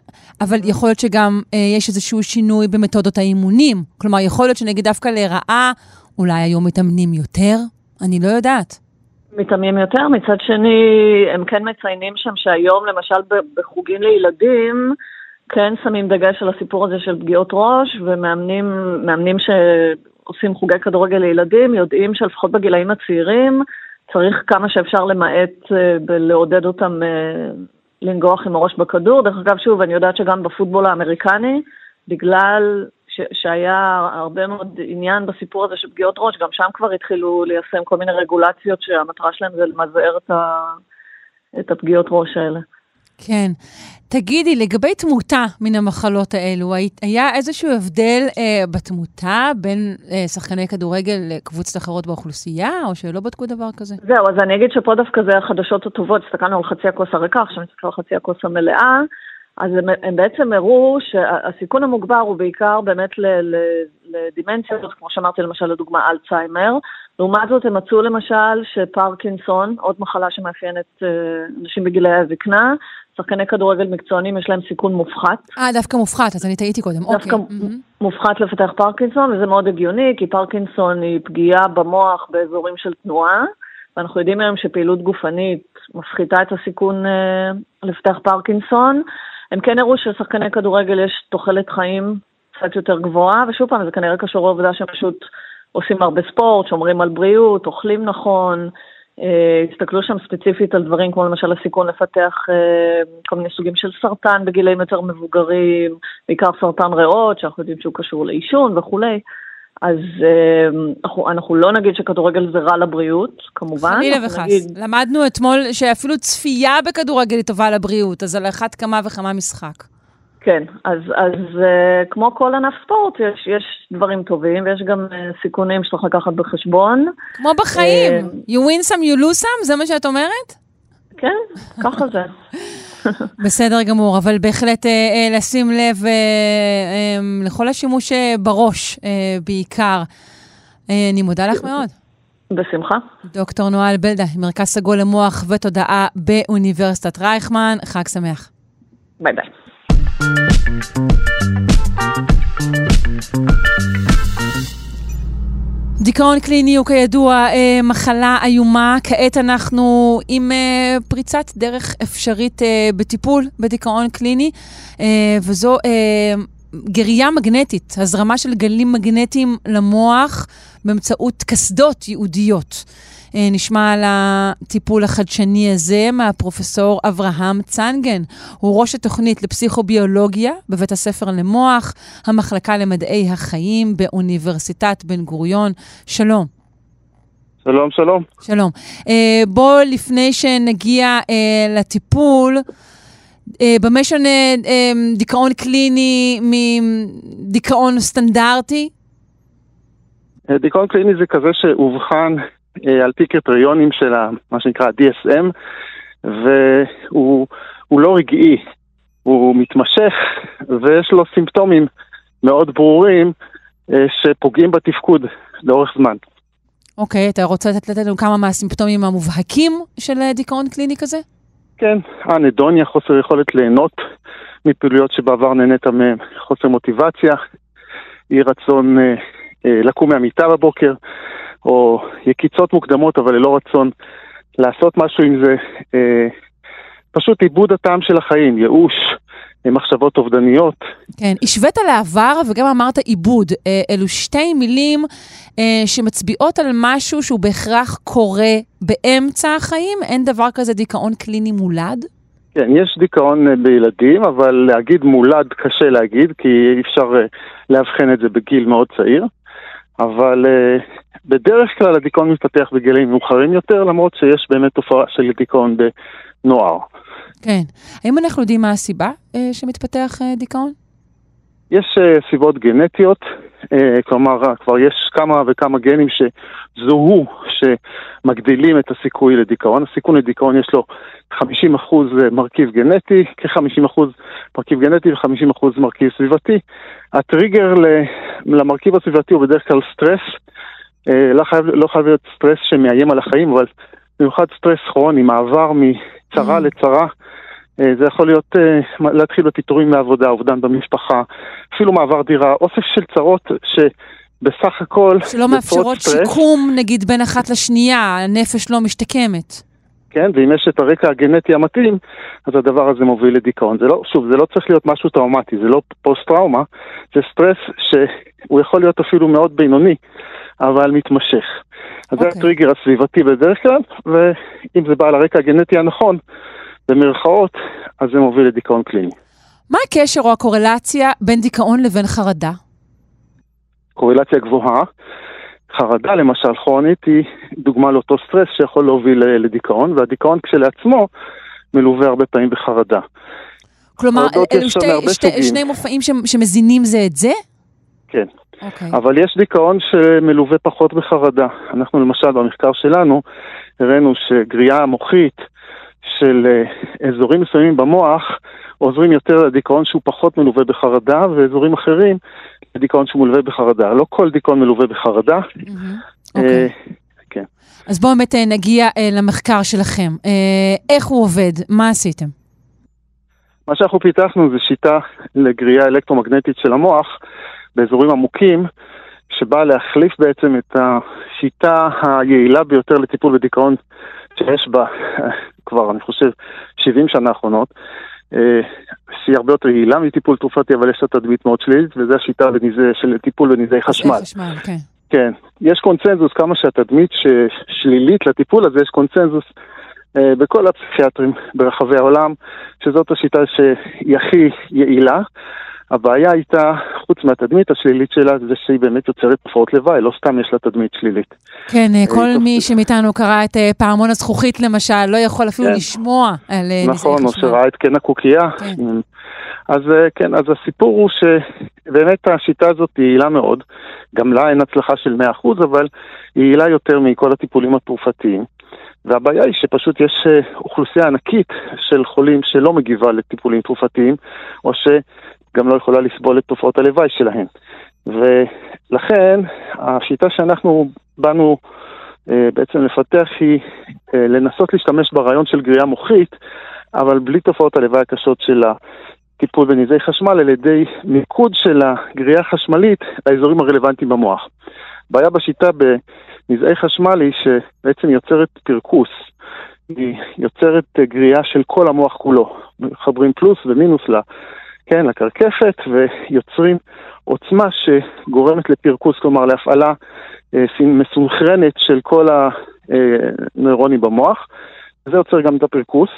אבל יכול להיות שגם אה, יש איזשהו שינוי במתודות האימונים. כלומר, יכול להיות שנגיד דווקא לרעה, אולי היום מתאמנים יותר? אני לא יודעת. מתאמנים יותר, מצד שני, הם כן מציינים שם שהיום, למשל בחוגים לילדים, כן שמים דגש על הסיפור הזה של פגיעות ראש, ומאמנים שעושים חוגי כדורגל לילדים יודעים שלפחות בגילאים הצעירים צריך כמה שאפשר למעט אה, בלעודד אותם אה, לנגוח עם הראש בכדור. דרך אגב, שוב, אני יודעת שגם בפוטבול האמריקני, בגלל ש- שהיה הרבה מאוד עניין בסיפור הזה של פגיעות ראש, גם שם כבר התחילו ליישם כל מיני רגולציות שהמטרה שלהם זה למזער את, ה- את הפגיעות ראש האלה. כן. תגידי, לגבי תמותה מן המחלות האלו, היה איזשהו הבדל אה, בתמותה בין אה, שחקני כדורגל לקבוצות אחרות באוכלוסייה, או שלא בדקו דבר כזה? זהו, אז אני אגיד שפה דווקא זה החדשות הטובות, הסתכלנו על חצי הכוס הריקה, עכשיו נסתכל על חצי הכוס המלאה. אז הם, הם בעצם הראו שהסיכון המוגבר הוא בעיקר באמת לדימנציות, כמו שאמרתי למשל לדוגמה אלצהיימר. לעומת זאת הם מצאו למשל שפרקינסון, עוד מחלה שמאפיינת אה, אנשים בגילי הזקנה, שחקני כדורגל מקצוענים יש להם סיכון מופחת. אה, דווקא מופחת, אז אני טעיתי קודם, דווקא אוקיי. מופחת לפתח פרקינסון, וזה מאוד הגיוני, כי פרקינסון היא פגיעה במוח באזורים של תנועה, ואנחנו יודעים היום שפעילות גופנית מפחיתה את הסיכון אה, לפתח פרקינסון. הם כן הראו שלשחקני כדורגל יש תוחלת חיים קצת יותר גבוהה, ושוב פעם, זה כנראה קשור לעובדה שהם פשוט עושים הרבה ספורט, שומרים על בריאות, אוכלים נכון, אה, הסתכלו שם ספציפית על דברים כמו למשל הסיכון לפתח אה, כל מיני סוגים של סרטן בגילאים יותר מבוגרים, בעיקר סרטן ריאות, שאנחנו יודעים שהוא קשור לעישון וכולי. אז אה, אנחנו, אנחנו לא נגיד שכדורגל זה רע לבריאות, כמובן. חלילה וחס. נגיד... למדנו אתמול שאפילו צפייה בכדורגל היא טובה לבריאות, אז על אחת כמה וכמה משחק. כן, אז, אז uh, כמו כל ענף ספורט, יש, יש דברים טובים ויש גם uh, סיכונים שצריך לקחת בחשבון. כמו בחיים, uh, you win some, you lose some, זה מה שאת אומרת? כן, ככה זה. בסדר גמור, אבל בהחלט uh, uh, לשים לב uh, um, לכל השימוש uh, בראש uh, בעיקר. אה, אני מודה לך מאוד. בשמחה. דוקטור נואל בלדה, מרכז סגול למוח ותודעה באוניברסיטת רייכמן, חג שמח. ביי ביי. דיכאון קליני הוא כידוע אה, מחלה איומה, כעת אנחנו עם אה, פריצת דרך אפשרית אה, בטיפול בדיכאון קליני, וזו גרייה מגנטית, הזרמה של גלים מגנטיים למוח באמצעות קסדות ייעודיות. אה, נשמע על הטיפול החדשני הזה מהפרופסור אברהם צנגן. הוא ראש התוכנית לפסיכוביולוגיה בבית הספר למוח, המחלקה למדעי החיים באוניברסיטת בן גוריון. שלום. שלום, שלום. שלום. Uh, בוא, לפני שנגיע uh, לטיפול, במה שונה uh, דיכאון קליני מדיכאון סטנדרטי? דיכאון קליני זה כזה שאובחן אה, על פי קריטריונים של מה שנקרא DSM, והוא לא רגעי, הוא מתמשך ויש לו סימפטומים מאוד ברורים אה, שפוגעים בתפקוד לאורך זמן. אוקיי, okay, אתה רוצה לתת לנו כמה מהסימפטומים המובהקים של אה, דיכאון קליני כזה? כן, אנדוניה, חוסר יכולת ליהנות מפעילויות שבעבר נהנית מהן, חוסר מוטיבציה, אי רצון אה, אה, לקום מהמיטה בבוקר, או יקיצות מוקדמות, אבל ללא רצון לעשות משהו עם זה. אה, פשוט איבוד הטעם של החיים, ייאוש, מחשבות אובדניות. כן, השווית לעבר וגם אמרת עיבוד. אה, אלו שתי מילים אה, שמצביעות על משהו שהוא בהכרח קורה באמצע החיים? אין דבר כזה דיכאון קליני מולד? כן, יש דיכאון אה, בילדים, אבל להגיד מולד קשה להגיד, כי אי אפשר לאבחן את זה בגיל מאוד צעיר. אבל בדרך כלל הדיכאון מתפתח בגילים מאוחרים יותר, למרות שיש באמת תופעה של דיכאון בנוער. כן. האם אנחנו יודעים מה הסיבה uh, שמתפתח uh, דיכאון? יש אה, סיבות גנטיות, אה, כלומר, כבר יש כמה וכמה גנים שזוהו, שמגדילים את הסיכוי לדיכאון. הסיכון לדיכאון יש לו 50% מרכיב גנטי, כ-50% מרכיב גנטי ו-50% מרכיב סביבתי. הטריגר למרכיב הסביבתי הוא בדרך כלל סטרס. אה, לא חייב, לא חייב להיות סטרס שמאיים על החיים, אבל במיוחד סטרס כרוני, מעבר מצרה אממ. לצרה. אה, זה יכול להיות, אה, להתחיל בפיטורים מעבודה, אובדן במשפחה, אפילו מעבר דירה, אוסף של צרות שבסך הכל... שלא מאפשרות שיקום, נגיד, בין אחת לשנייה, הנפש לא משתקמת. כן, ואם יש את הרקע הגנטי המתאים, אז הדבר הזה מוביל לדיכאון. זה לא, שוב, זה לא צריך להיות משהו טראומטי, זה לא פוסט-טראומה, זה סטרס שהוא יכול להיות אפילו מאוד בינוני, אבל מתמשך. אז okay. זה אוקיי. הטריגר הסביבתי בדרך כלל, ואם זה בא על הרקע הגנטי הנכון, במרכאות, אז זה מוביל לדיכאון קליני. מה הקשר או הקורלציה בין דיכאון לבין חרדה? קורלציה גבוהה. חרדה למשל כרונית היא דוגמה לאותו סטרס שיכול להוביל לדיכאון, והדיכאון כשלעצמו מלווה הרבה פעמים בחרדה. כלומר, אלו שתי, שתי, שני מופעים ש, שמזינים זה את זה? כן. Okay. אוקיי. אבל יש דיכאון שמלווה פחות בחרדה. אנחנו למשל במחקר שלנו הראינו שגריעה מוחית של אה, אזורים מסוימים במוח עוזרים יותר לדיכאון שהוא פחות מלווה בחרדה, ואזורים אחרים לדיכאון שהוא מלווה בחרדה. לא כל דיכאון מלווה בחרדה. Mm-hmm. Okay. כן. אז בואו באמת אה, נגיע אה, למחקר שלכם. איך הוא עובד? מה עשיתם? מה שאנחנו פיתחנו זה שיטה לגריעה אלקטרומגנטית של המוח, באזורים עמוקים, שבאה להחליף בעצם את השיטה היעילה ביותר לטיפול בדיכאון שיש בה כבר, אני חושב, 70 שנה האחרונות, אה, שהיא הרבה יותר יעילה מטיפול תרופתי, אבל יש לה תדמית מאוד שלילית, וזו השיטה בניזה, של טיפול בנזעי חשמל. חשמל, כן. כן, יש קונצנזוס כמה שהתדמית שלילית לטיפול הזה, יש קונצנזוס אה, בכל הפסיכיאטרים ברחבי העולם, שזאת השיטה שהיא הכי יעילה. הבעיה הייתה, חוץ מהתדמית השלילית שלה, זה שהיא באמת יוצרת תופעות לוואי, לא סתם יש לה תדמית שלילית. כן, אה, כל מי שמאיתנו קרא את אה, פעמון הזכוכית למשל, לא יכול אפילו כן. לשמוע על נזעי חשמל. נכון, או שראה את קן הקוקייה. כן. אז כן, אז הסיפור הוא שבאמת השיטה הזאת היא יעילה מאוד, גם לה אין הצלחה של 100%, אבל היא יעילה יותר מכל הטיפולים התרופתיים. והבעיה היא שפשוט יש אה, אוכלוסייה ענקית של חולים שלא מגיבה לטיפולים תרופתיים, או שגם לא יכולה לסבול את תופעות הלוואי שלהם. ולכן השיטה שאנחנו באנו אה, בעצם לפתח היא אה, לנסות להשתמש ברעיון של גריעה מוחית, אבל בלי תופעות הלוואי הקשות של הטיפול בנזעי חשמל, על ידי מיקוד של הגריעה החשמלית לאזורים הרלוונטיים במוח. בעיה בשיטה בנזעי חשמל היא שבעצם יוצרת פרכוס. היא יוצרת גריעה של כל המוח כולו. מחברים פלוס ומינוס כן, לקרקפת, ויוצרים עוצמה שגורמת לפרכוס, כלומר להפעלה אה, מסונכרנת של כל הנוירונים במוח. זה יוצר גם את הפרכוס,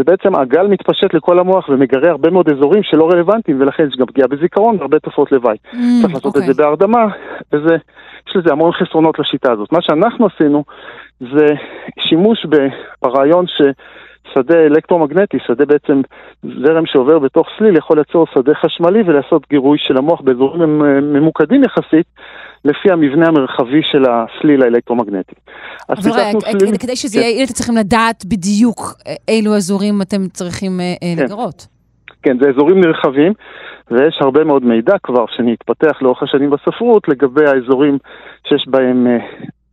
ובעצם הגל מתפשט לכל המוח ומגרה הרבה מאוד אזורים שלא רלוונטיים, ולכן יש גם פגיעה בזיכרון והרבה תופעות לוואי. Mm, צריך לעשות okay. את זה אוקיי. בהרדמה, וזה, יש לזה המון חסרונות לשיטה הזאת. מה שאנחנו עשינו זה שימוש ברעיון ש... שדה אלקטרומגנטי, שדה בעצם זרם שעובר בתוך סליל, יכול ליצור שדה חשמלי ולעשות גירוי של המוח באזורים ממוקדים יחסית, לפי המבנה המרחבי של הסליל האלקטרומגנטי. אבל רגע, סליל... כדי שזה כן. יהיה יעיל, אתם צריכים לדעת בדיוק אה, אילו אזורים אתם צריכים אה, אה, כן. לגרות. כן, זה אזורים נרחבים, ויש הרבה מאוד מידע כבר שנתפתח לאורך השנים בספרות לגבי האזורים שיש בהם,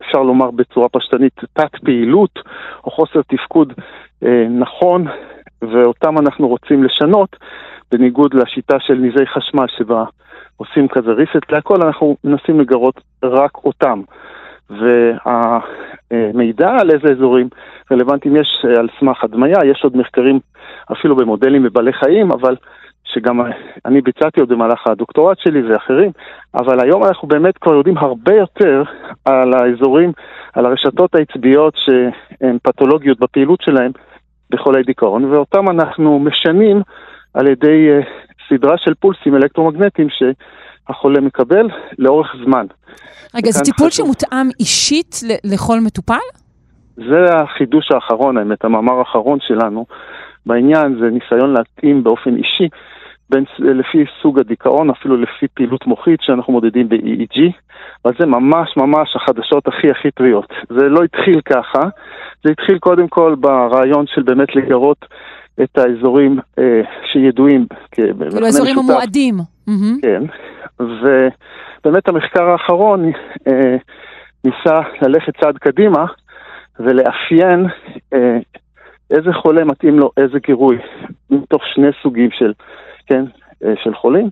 אפשר לומר בצורה פשטנית, תת-פעילות או חוסר תפקוד אה, נכון, ואותם אנחנו רוצים לשנות, בניגוד לשיטה של נזעי חשמל שבה עושים כזה reset להכל, אנחנו מנסים לגרות רק אותם. והמידע על איזה אזורים רלוונטיים יש אה, על סמך הדמיה, יש עוד מחקרים אפילו במודלים בבעלי חיים, אבל שגם אני ביצעתי עוד במהלך הדוקטורט שלי ואחרים, אבל היום אנחנו באמת כבר יודעים הרבה יותר על האזורים, על הרשתות העצביות שהן פתולוגיות בפעילות שלהן בחולי דיכאון, ואותם אנחנו משנים על ידי uh, סדרה של פולסים אלקטרומגנטיים שהחולה מקבל לאורך זמן. רגע, זה טיפול חשוב. שמותאם אישית לכל מטופל? זה החידוש האחרון, האמת, המאמר האחרון שלנו בעניין, זה ניסיון להתאים באופן אישי בין, לפי סוג הדיכאון, אפילו לפי פעילות מוחית שאנחנו מודדים ב-EEG, אבל זה ממש ממש החדשות הכי הכי טריות. זה לא התחיל ככה, זה התחיל קודם כל ברעיון של באמת לגרות את האזורים אה, שידועים כאילו האזורים המועדים. כן, ובאמת המחקר האחרון אה, ניסה ללכת צעד קדימה ולאפיין אה, איזה חולה מתאים לו איזה גירוי מתוך שני סוגים של כן, אה, של חולים.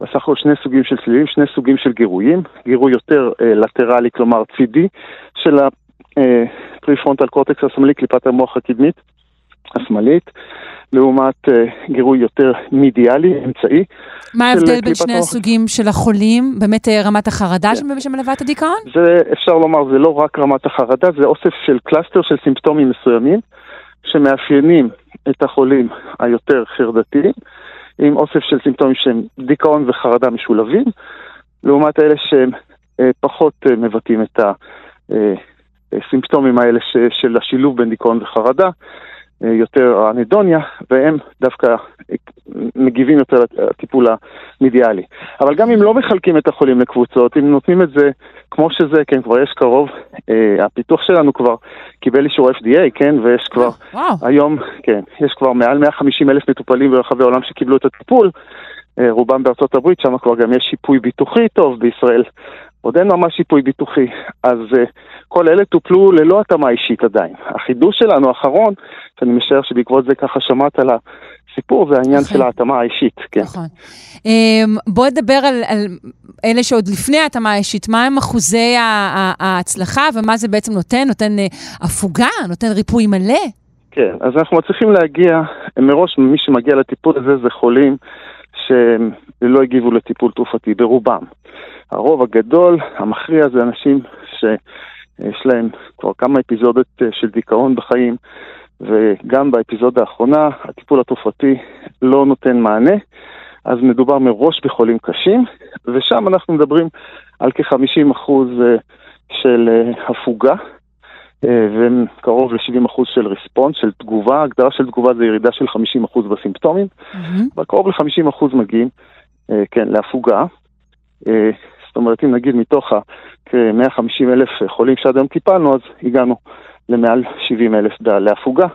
בסך הכל שני סוגים של צלילים, שני סוגים של גירויים, גירוי יותר אה, לטרלי, כלומר צידי, של הפריפרונטל קורטקס השמאלי, קליפת המוח הקדמית השמאלית, לעומת אה, גירוי יותר medial י, אמצעי. מה ההבדל בין שני הסוגים של החולים? באמת אה, רמת החרדה כן. שמלווה את הדיכאון? זה, אפשר לומר, זה לא רק רמת החרדה, זה אוסף של cluster של סימפטומים מסוימים, שמאפיינים את החולים היותר חרדתיים. עם אוסף של סימפטומים שהם דיכאון וחרדה משולבים, לעומת אלה שהם אה, פחות אה, מבטאים את הסימפטומים אה, האלה של השילוב בין דיכאון וחרדה, יותר האנדוניה, והם דווקא מגיבים יותר לטיפול המדיאלי. אבל גם אם לא מחלקים את החולים לקבוצות, אם נותנים את זה כמו שזה, כן, כבר יש קרוב, אה, הפיתוח שלנו כבר קיבל אישור FDA, כן, ויש כבר וואו. היום, כן, יש כבר מעל 150 אלף מטופלים ברחבי העולם שקיבלו את הטיפול, אה, רובם בארצות הברית, שם כבר גם יש שיפוי ביטוחי טוב, בישראל עוד אין ממש שיפוי ביטוחי. אז uh, כל אלה טופלו ללא התאמה אישית עדיין. החידוש שלנו האחרון, שאני משער שבעקבות זה ככה שמעת על הסיפור, זה העניין נכון. של ההתאמה האישית. כן. נכון. Um, בוא נדבר על, על אלה שעוד לפני ההתאמה האישית, מה הם אחוזי ההצלחה ומה זה בעצם נותן? נותן uh, הפוגה? נותן ריפוי מלא? כן, אז אנחנו מצליחים להגיע, מראש מי שמגיע לטיפול הזה זה חולים שלא הגיבו לטיפול תרופתי, ברובם. הרוב הגדול, המכריע, זה אנשים שיש להם כבר כמה אפיזודות אה, של דיכאון בחיים, וגם באפיזודה האחרונה הטיפול התרופתי לא נותן מענה, אז מדובר מראש בחולים קשים, ושם אנחנו מדברים על כ-50% אה, של אה, הפוגה. וקרוב ל-70% של ריספונס, של תגובה, הגדרה של תגובה זה ירידה של 50% בסימפטומים, mm-hmm. וקרוב ל-50% מגיעים, כן, להפוגה. זאת אומרת, אם נגיד מתוך כ-150 אלף חולים שעד היום טיפלנו, אז הגענו למעל 70 אלף להפוגה.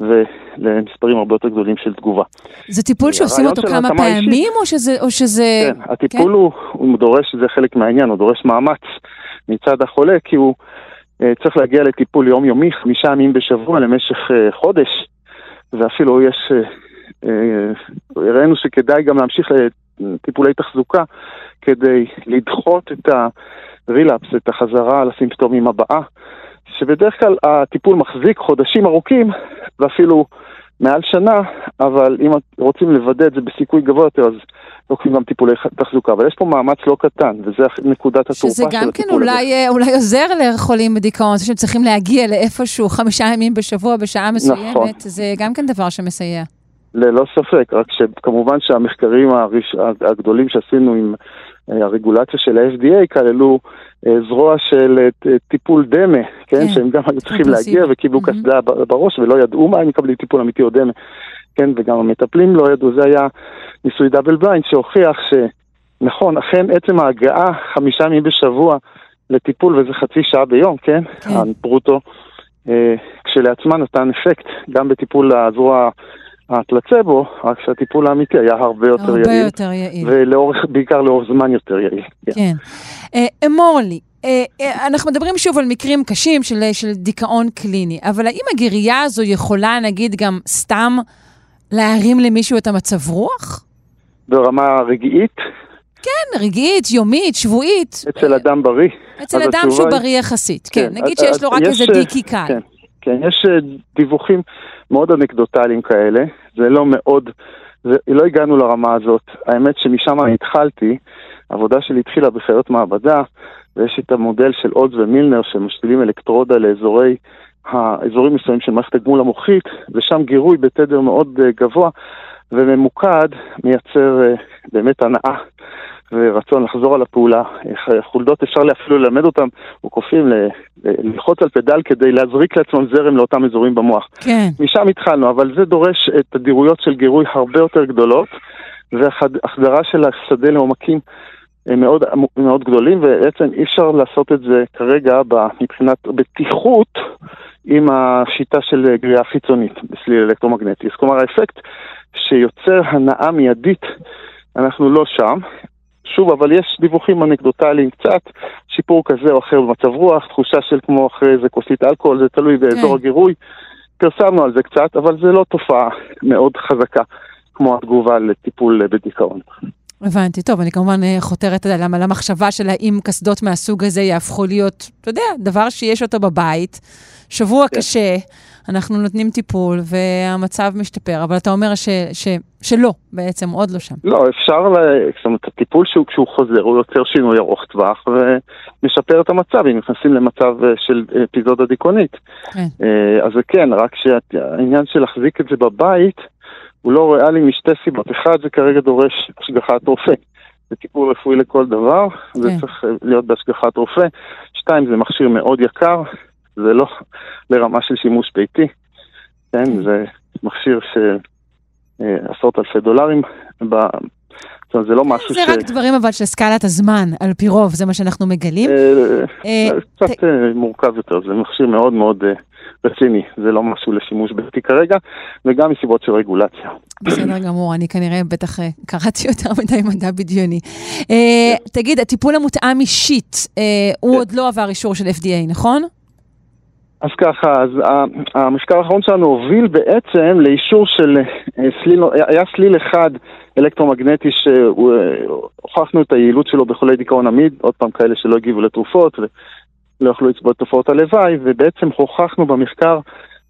ולמספרים הרבה יותר גדולים של תגובה. זה טיפול שעושים אותו כמה פעמים, או שזה... או שזה... כן, הטיפול כן? הוא, הוא דורש, זה חלק מהעניין, הוא דורש מאמץ מצד החולה, כי הוא צריך להגיע לטיפול יומיומי, חמישה ימים בשבוע למשך uh, חודש, ואפילו יש, uh, הראינו שכדאי גם להמשיך לטיפולי תחזוקה כדי לדחות את הרילאפס, את החזרה לסימפטומים הבאה, שבדרך כלל הטיפול מחזיק חודשים ארוכים ואפילו מעל שנה, אבל אם רוצים לוודא את זה בסיכוי גבוה יותר, אז לוקחים גם טיפולי תחזוקה. אבל יש פה מאמץ לא קטן, וזה נקודת התורפה של הטיפול הזה. שזה גם כן אולי, אה, אולי עוזר לחולים בדיכאון, זה שהם צריכים להגיע לאיפשהו חמישה ימים בשבוע בשעה מסוימת, נכון. זה גם כן דבר שמסייע. ללא ספק, רק שכמובן שהמחקרים הראש, הגדולים שעשינו עם הרגולציה של ה-FDA כללו אה, זרוע של אה, טיפול דמה, כן? כן. שהם גם היו צריכים להגיע וקיבלו קסדה mm-hmm. בראש ולא ידעו מה הם מקבלים טיפול אמיתי או דמה, כן? וגם המטפלים לא ידעו, זה היה ניסוי דאבל בליינד שהוכיח שנכון, אכן עצם ההגעה חמישה ימים בשבוע לטיפול וזה חצי שעה ביום, כן? כן. הברוטו, כשלעצמה נתן אפקט גם בטיפול הזרוע הפלצבו, רק שהטיפול האמיתי היה הרבה יותר הרבה יעיל. הרבה יותר יעיל. ובעיקר לאורך זמן יותר יעיל. כן. כן. אה, אמור לי, אה, אה, אנחנו מדברים שוב על מקרים קשים של, של דיכאון קליני, אבל האם הגרייה הזו יכולה, נגיד, גם סתם להרים למישהו את המצב רוח? ברמה רגעית? כן, רגעית, יומית, שבועית. אצל אדם בריא. אצל אדם שהוא בריא יחסית, כן. כן. נגיד שיש לו רק איזה דיקי קל. כן, כן, יש דיווחים מאוד אנקדוטליים כאלה, זה לא מאוד, זה, לא הגענו לרמה הזאת. האמת שמשם אני התחלתי, העבודה שלי התחילה בחיות מעבדה, ויש את המודל של אולדס ומילנר שמשתילים אלקטרודה לאזורי, האזורים מסוימים של מערכת הגמול המוחית, ושם גירוי בתדר מאוד אה, גבוה וממוקד מייצר אה, באמת הנאה ורצון לחזור על הפעולה. חולדות אפשר אפילו ללמד אותם, או קופים, ללחוץ על פדל כדי להזריק לעצמם זרם לאותם אזורים במוח. כן. משם התחלנו, אבל זה דורש את תדירויות של גירוי הרבה יותר גדולות, והחדרה של השדה לעומקים מאוד, מאוד גדולים, ובעצם אי אפשר לעשות את זה כרגע מבחינת בטיחות עם השיטה של גריעה חיצונית בסליל אלקטרומגנטי. אז כלומר האפקט שיוצר הנאה מיידית, אנחנו לא שם, שוב, אבל יש דיווחים אנקדוטליים קצת, שיפור כזה או אחר במצב רוח, תחושה של כמו אחרי איזה כוסית אלכוהול, זה תלוי באזור כן. הגירוי. פרסמנו על זה קצת, אבל זה לא תופעה מאוד חזקה כמו התגובה לטיפול בדיכאון. הבנתי. טוב, אני כמובן אה, חותרת למחשבה של האם קסדות מהסוג הזה יהפכו להיות, אתה יודע, דבר שיש אותו בבית, שבוע כן. קשה, אנחנו נותנים טיפול והמצב משתפר, אבל אתה אומר ש, ש, שלא, בעצם, עוד לא שם. לא, אפשר, זאת אומרת, הטיפול שהוא, כשהוא חוזר, הוא יוצר שינוי ארוך טווח ומשפר את המצב, אם נכנסים למצב אה, של אפיזודה דיכאונית. כן. אה, אז זה כן, רק שהעניין של להחזיק את זה בבית, הוא לא ריאלי משתי סיבות. אחד, זה כרגע דורש השגחת רופא. זה טיפול רפואי לכל דבר, כן. זה צריך להיות בהשגחת רופא. שתיים, זה מכשיר מאוד יקר, זה לא לרמה של שימוש ביתי, כן? כן. זה מכשיר של אה, עשרות אלפי דולרים. ב... זאת אומרת, זה לא משהו ש... זה רק דברים אבל של סקלת הזמן, על פי רוב, זה מה שאנחנו מגלים. אה, אה, קצת מורכב יותר, זה מכשיר מאוד מאוד רציני, זה לא משהו לשימוש ביתי כרגע, וגם מסיבות של רגולציה. בסדר גמור, אני כנראה בטח אה, קראתי יותר מדי מדע בדיוני. אה, תגיד, הטיפול המותאם אישית, אה, הוא עוד לא עבר אישור של FDA, נכון? אז ככה, אז המחקר האחרון שלנו הוביל בעצם לאישור של סליל, היה סליל אחד אלקטרומגנטי שהוכחנו את היעילות שלו בחולי דיכאון עמיד, עוד פעם כאלה שלא הגיבו לתרופות ולא יכלו לצבוע תופעות הלוואי, ובעצם הוכחנו במחקר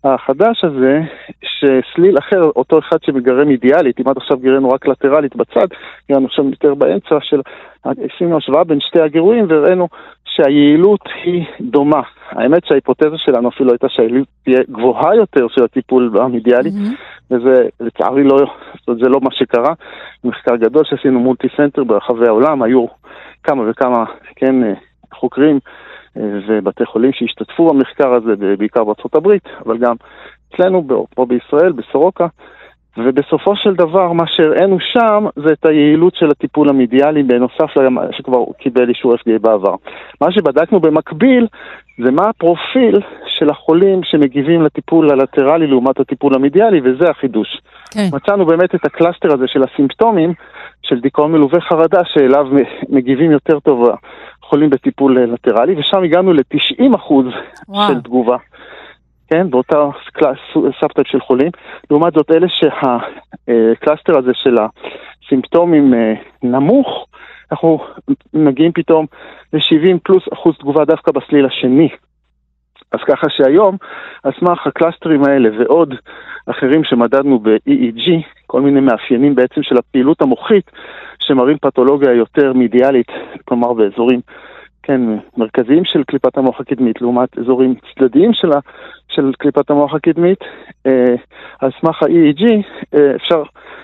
החדש הזה, שסליל אחר, אותו אחד שמגרם אידיאלית, אם עד עכשיו גירנו רק לטרלית בצד, גירנו עכשיו יותר באמצע של, עשינו השוואה בין שתי הגירויים והראינו שהיעילות היא דומה. האמת שההיפותזה שלנו אפילו הייתה שהיעילות תהיה גבוהה יותר של הטיפול במידיאלי, אמ-הממ. וזה לצערי לא, זאת אומרת, זה לא מה שקרה. מחקר גדול שעשינו multi-center ברחבי העולם, היו כמה וכמה, כן, חוקרים ובתי חולים שהשתתפו במחקר הזה, בעיקר בארצות הברית, אבל גם אצלנו, פה בישראל, בסורוקה. ובסופו של דבר, מה שהראינו שם זה את היעילות של הטיפול המדיאלי, בנוסף למה שכבר קיבל אישור FDA בעבר. מה שבדקנו במקביל, זה מה הפרופיל של החולים שמגיבים לטיפול הלטרלי לעומת הטיפול המדיאלי, וזה החידוש. כן. מצאנו באמת את ה cluster הזה של הסימפטומים, של דיכאון מלווה חרדה, שאליו מגיבים יותר טוב חולים בטיפול לטרלי, ושם הגענו ל-90% של תגובה. כן, באותה subtype של חולים. לעומת זאת, אלה שה cluster הזה של הסימפטומים אה, נמוך, אנחנו מגיעים פתאום ל-70 פלוס אחוז תגובה דווקא בסליל השני. אז ככה שהיום, על סמך ה clusterים האלה ועוד אחרים שמדדנו ב-EEG, כל מיני מאפיינים בעצם של הפעילות המוחית, שמראים פתולוגיה יותר מידיאלית, כלומר באזורים כן, מרכזיים של קליפת המוח הקדמית, לעומת אזורים צדדיים של, של קליפת המוח הקדמית, אה, על סמך ה-EEG אה, אפשר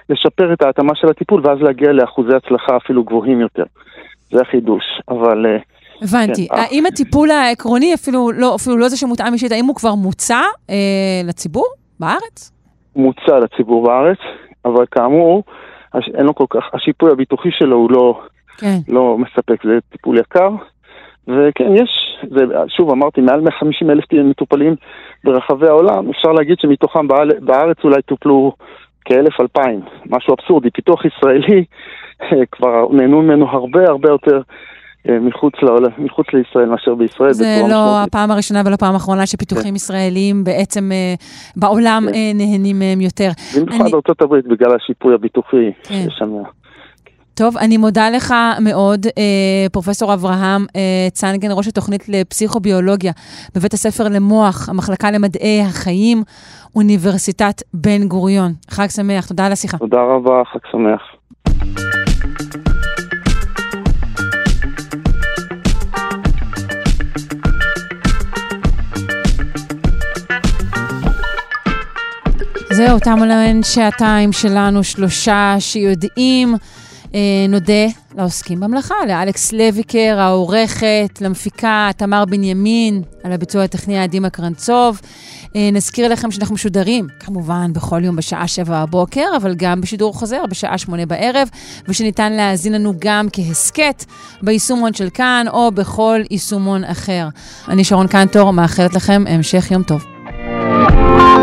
לשפר את ההתאמה של הטיפול ואז להגיע לאחוזי הצלחה אפילו גבוהים יותר. זה החידוש, אבל... אה, הבנתי. כן, האם הטיפול העקרוני, אפילו לא, אפילו לא זה שמותאם אישית, האם הוא כבר מוצע אה, לציבור בארץ? מוצע לציבור בארץ, אבל כאמור, אין לו כל כך, השיפוי הביטוחי שלו הוא לא, כן. לא מספק, זה טיפול יקר. וכן, יש, זה, שוב אמרתי, מעל 150 אלף מטופלים ברחבי העולם, אפשר להגיד שמתוכם בארץ אולי טופלו כאלף אלפיים, משהו אבסורדי. פיתוח ישראלי, כבר נהנו ממנו הרבה הרבה יותר אה, מחוץ, לעול, מחוץ לישראל מאשר בישראל. זה לא משמעותית. הפעם הראשונה ולא הפעם האחרונה שפיתוחים כן. ישראלים בעצם אה, בעולם כן. אה, נהנים מהם יותר. במיוחד אני... בארצות הברית בגלל השיפוי הביטוחי כן. שיש שם. טוב, אני מודה לך מאוד, אה, פרופסור אברהם אה, צנגן, ראש התוכנית לפסיכוביולוגיה בבית הספר למוח, המחלקה למדעי החיים, אוניברסיטת בן גוריון. חג שמח, תודה על השיחה. תודה רבה, חג שמח. זהו, תמו להן שעתיים שלנו, שלושה שיודעים. אה, נודה לעוסקים במלאכה, לאלכס לויקר, העורכת, למפיקה תמר בנימין, על הביצוע הטכני עדימה קרנצוב. אה, נזכיר לכם שאנחנו משודרים, כמובן, בכל יום בשעה שבע בבוקר, אבל גם בשידור חוזר בשעה שמונה בערב, ושניתן להאזין לנו גם כהסכת ביישומון של כאן או בכל יישומון אחר. אני שרון קנטור, מאחלת לכם המשך יום טוב.